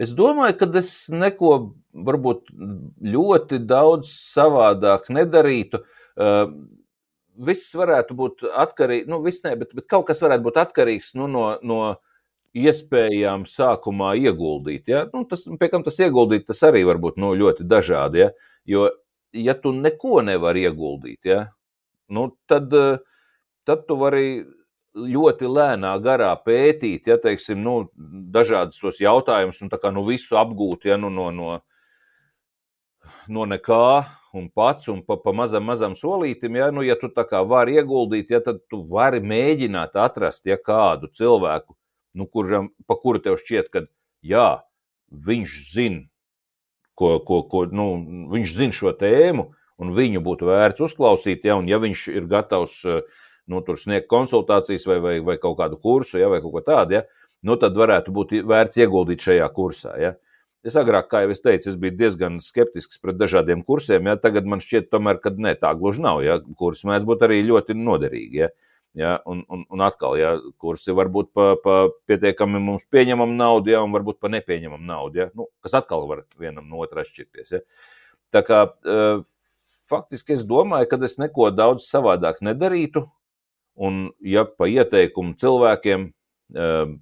[SPEAKER 3] es domāju, ka es neko varbūt ļoti daudz savādāk nedarītu. Uh, viss varētu būt atkarīgs, nu, viss ne, bet, bet kaut kas varētu būt atkarīgs nu, no, no iespējām sākumā ieguldīt. Ja? Nu, tas, pie kam tas ieguldīt, tas arī var būt nu, ļoti dažādi. Ja? Jo, ja tu neko nevari ieguldīt, ja? nu, tad, tad tu vari ļoti lēnā garā pētīt, ja teiksim, nu, dažādas tos jautājumus un kā, nu, visu apgūt ja, nu, no, no, no nekā un pats un pa, pa mazam, mazam solītam. Ja, nu, ja tu tā kā vari ieguldīt, ja, tad tu vari mēģināt atrast ja, kādu cilvēku, nu, kuram, pa kuru tev šķiet, ka jā, viņš zina, ko, ko, ko nu, viņš zina šo tēmu, un viņu būtu vērts uzklausīt, ja, un ja viņš ir gatavs uh, nu, tur sniegt konsultācijas vai, vai, vai kaut kādu kursu, ja, vai kaut ko tādu. Ja. nu, tad varētu būt vērts ieguldīt šajā kursā. Ja? Es agrāk, kā jau es teicu, es biju diezgan skeptisks pret dažādiem kursiem. Ja? Tagad man šķiet, tomēr, ka ne, tā gluži nav. Ja? Kursi mēdz būt arī ļoti noderīgi. Ja? Ja, un, un, un atkal, ja kursi var būt pa, pa pietiekami mums pieņemama nauda, ja, un varbūt pa nepieņemama nauda, ja, nu, kas atkal var vienam no otra atšķirties. Ja. Tā kā uh, faktiski es domāju, ka es neko daudz savādāk nedarītu, un ja pa ieteikumu cilvēkiem uh,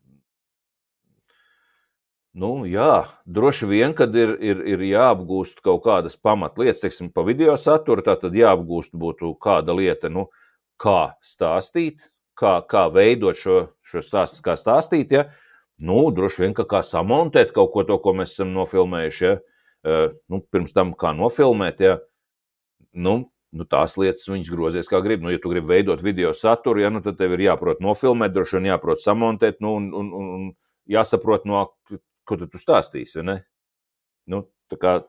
[SPEAKER 3] Nu, jā, droši vien, kad ir, ir, ir jāapgūst kaut kādas pamatlietas, teiksim, pa video saturu, tad jāapgūst būtu kāda lieta, nu, kā stāstīt, kā, kā veidot šo, šo stāstu, kā stāstīt. Ja? Nu, droši vien, ka kā samontēt kaut ko to, ko mēs esam nofilmējuši. Ja? Uh, nu, pirms tam, kā nofilmēt, ja? nu, nu, tās lietas viņas grozies kā grib. Nu, ja tu gribi veidot video saturu, ja, nu, tad tev ir jāprot nofilmēt, droši vien jāprot samontēt, nu, un, un, un, jāsaprot, no ko tu stāstīsi. Nu, kā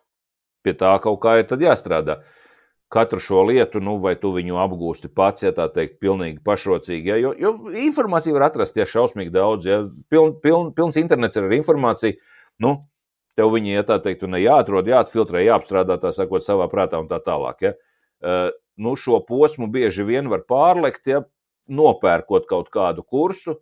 [SPEAKER 3] pie tā kaut kā ir jāstrādā. Katru šo lietu, nu, vai tu viņu apgūsti pats, ja tā teikt, pilnīgi pašrocīgi. Ja? Jo, jo informāciju var atrast, ja šausmīgi daudz, ja piln, piln, pilns internets ir ar informāciju. Nu, tev viņi, ja tā teikt, ne jāatrod, jāatfiltrē, jāapstrādā, tā sakot, savā prātā un tā tālāk. Ja? Uh, nu, šo posmu bieži vien var pārlekt, ja nopērkot kaut kādu kursu,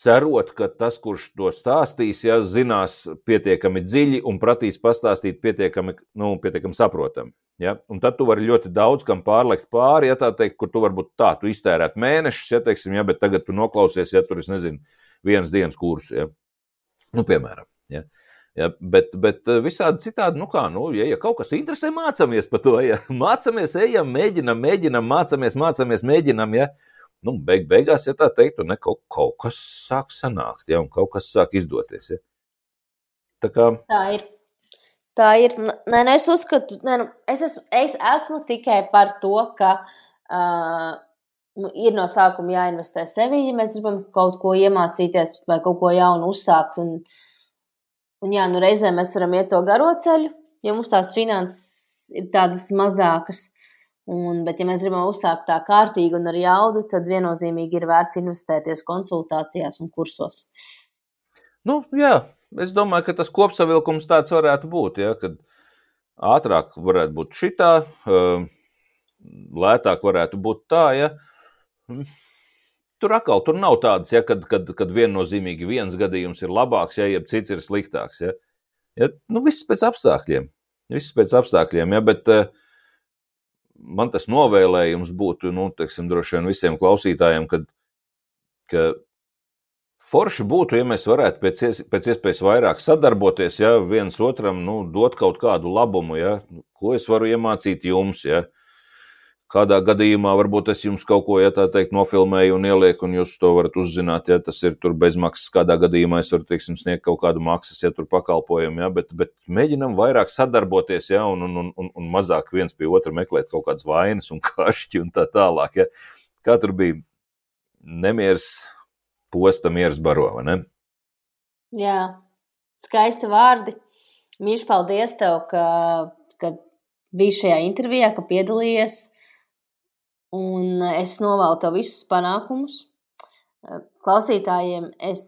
[SPEAKER 3] cerot, ka tas, kurš to stāstīs, ja, zinās pietiekami dziļi un prasīs pastāstīt pietiekami, nu, pietiekami saprotami. Ja? Un tad tu vari ļoti daudz kam pārliekt pāri, ja tā teikt, kur tu varbūt tā, tu iztērēt mēnešus, ja, teiksim, ja, bet tagad tu noklausies, ja tur, es nezinu, vienas dienas kursu, ja. nu, piemēram. Ja. Ja, bet, bet visādi citādi, nu kā, nu, ja, ja kaut kas interesē, mācāmies par to. Ja. Mācāmies, ejam, mēģinam, mēģinam, mācāmies, mācāmies, mēģinam. Ja nu, beig, beigās, ja tā teiktu, ne, kaut, kaut kas sāk sanākt, ja, un kaut kas sāk izdoties. Ja.
[SPEAKER 2] Tā, kā... tā ir. Tā ir. Nē, nē, es uzskatu, nē, nu, es, esmu, es esmu tikai par to, ka uh, nu, ir no sākuma jāinvestē sevī, ja mēs gribam kaut ko iemācīties vai kaut ko jaunu uzsākt. Un, un jā, nu reizē mēs varam iet to garo ceļu, ja mums tās finanses ir tādas mazākas. Un, bet, ja mēs gribam uzsākt tā kārtīgi un ar jaudu, tad viennozīmīgi ir vērts investēties konsultācijās un kursos.
[SPEAKER 3] Nu, jā, es domāju, ka tas kopsavilkums tāds varētu būt. Ja, kad ātrāk varētu būt šitā, lētāk varētu būt tā. Ja. Tur atkal tur nav tādas, ja, kad, kad, kad viennozīmīgi viens gadījums ir labāks, ja cits ir sliktāks. Ja. Ja, nu, viss pēc apstākļiem. Viss pēc apstākļiem, ja, bet uh, man tas novēlējums būtu, nu, teiksim, droši vien visiem klausītājiem, kad, ka forši būtu, ja mēs varētu pēc, pēc iespējas vairāk sadarboties, ja viens otram, nu, dot kaut kādu labumu, ja, ko es varu iemācīt jums, ja, Kādā gadījumā varbūt es jums kaut ko, ja tā teikt, nofilmēju un ielieku, un jūs to varat uzzināt, ja tas ir tur bezmaksas. Kādā gadījumā es varu, teiksim, sniegt kaut kādu maksas, ja tur pakalpojumu, ja, bet, bet mēģinam vairāk sadarboties, ja, un, un, un, un mazāk viens pie otra meklēt kaut kādas vainas un kašķi un tā tālāk, ja. Kā tur bija nemieris posta miers baro, vai ne?
[SPEAKER 2] Jā, skaisti vārdi. Mīļš, paldies tev, ka, ka biji šajā intervijā, ka piedalījies un es novēlu tev visus panākumus. Klausītājiem es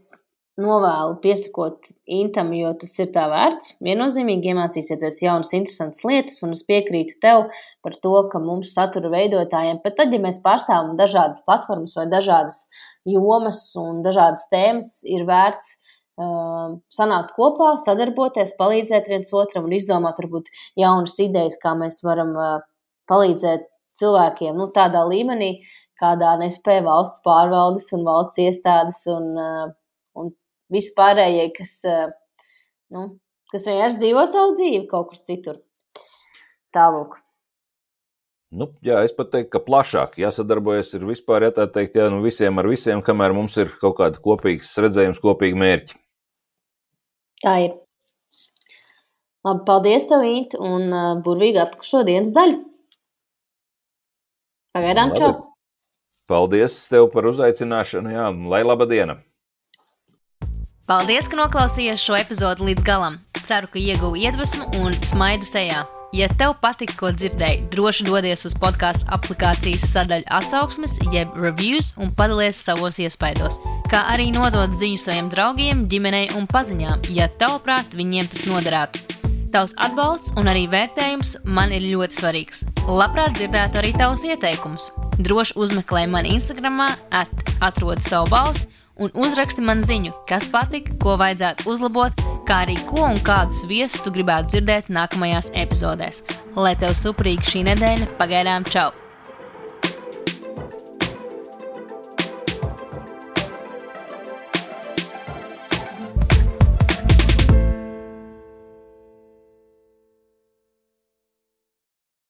[SPEAKER 2] novēlu piesakot intam, jo tas ir tā vērts. Viennozīmīgi iemācīsieties jaunas, interesantas lietas, un es piekrītu tev par to, ka mums satura veidotājiem, pat tad, ja mēs pārstāvam dažādas platformas vai dažādas jomas un dažādas tēmas, ir vērts uh, sanākt kopā, sadarboties, palīdzēt viens otram un izdomāt varbūt jaunas idejas, kā mēs varam uh, palīdzēt cilvēkiem nu, tādā līmenī, kādā nespēja valsts pārvaldes un valsts iestādes un, uh, un vispārējie, kas, uh, nu, kas vienkārši dzīvo savu dzīvi kaut kur citur. Tālūk.
[SPEAKER 3] Nu, jā, es pat teiktu, ka plašāk jāsadarbojas ar vispār, ja tā teikt, jā, nu visiem ar visiem, kamēr mums ir kaut kāda kopīgas redzējums, kopīgi mērķi.
[SPEAKER 2] Tā ir. Labi, paldies tev, Īt, un uh, burvīgi atlikušo dienas daļu. Pagaidām, čau!
[SPEAKER 3] Paldies tev par uzaicināšanu, jā, lai laba diena!
[SPEAKER 1] Paldies, ka noklausījāties šo epizodu līdz galam. Ceru, ka ieguvu iedvesmu un smaidu sejā.
[SPEAKER 2] Ja tev patika, ko dzirdēji, droši dodies uz podkāstu aplikācijas sadaļu atsauksmes, jeb reviews un padalies savos iespaidos. Kā arī nodot ziņu saviem draugiem, ģimenei un paziņām, ja tavuprāt viņiem tas noderētu. Tavs atbalsts un arī vērtējums man ir ļoti svarīgs. Labprāt dzirdētu arī tavus ieteikumus. Droši uzmeklē mani Instagram, atrod savu balsi un uzraksti man ziņu, kas patika, ko vajadzētu uzlabot, kā arī ko un kādus viesus tu gribētu dzirdēt nākamajās epizodēs. Lai tev suprīgi šī nedēļa, pagaidām čau!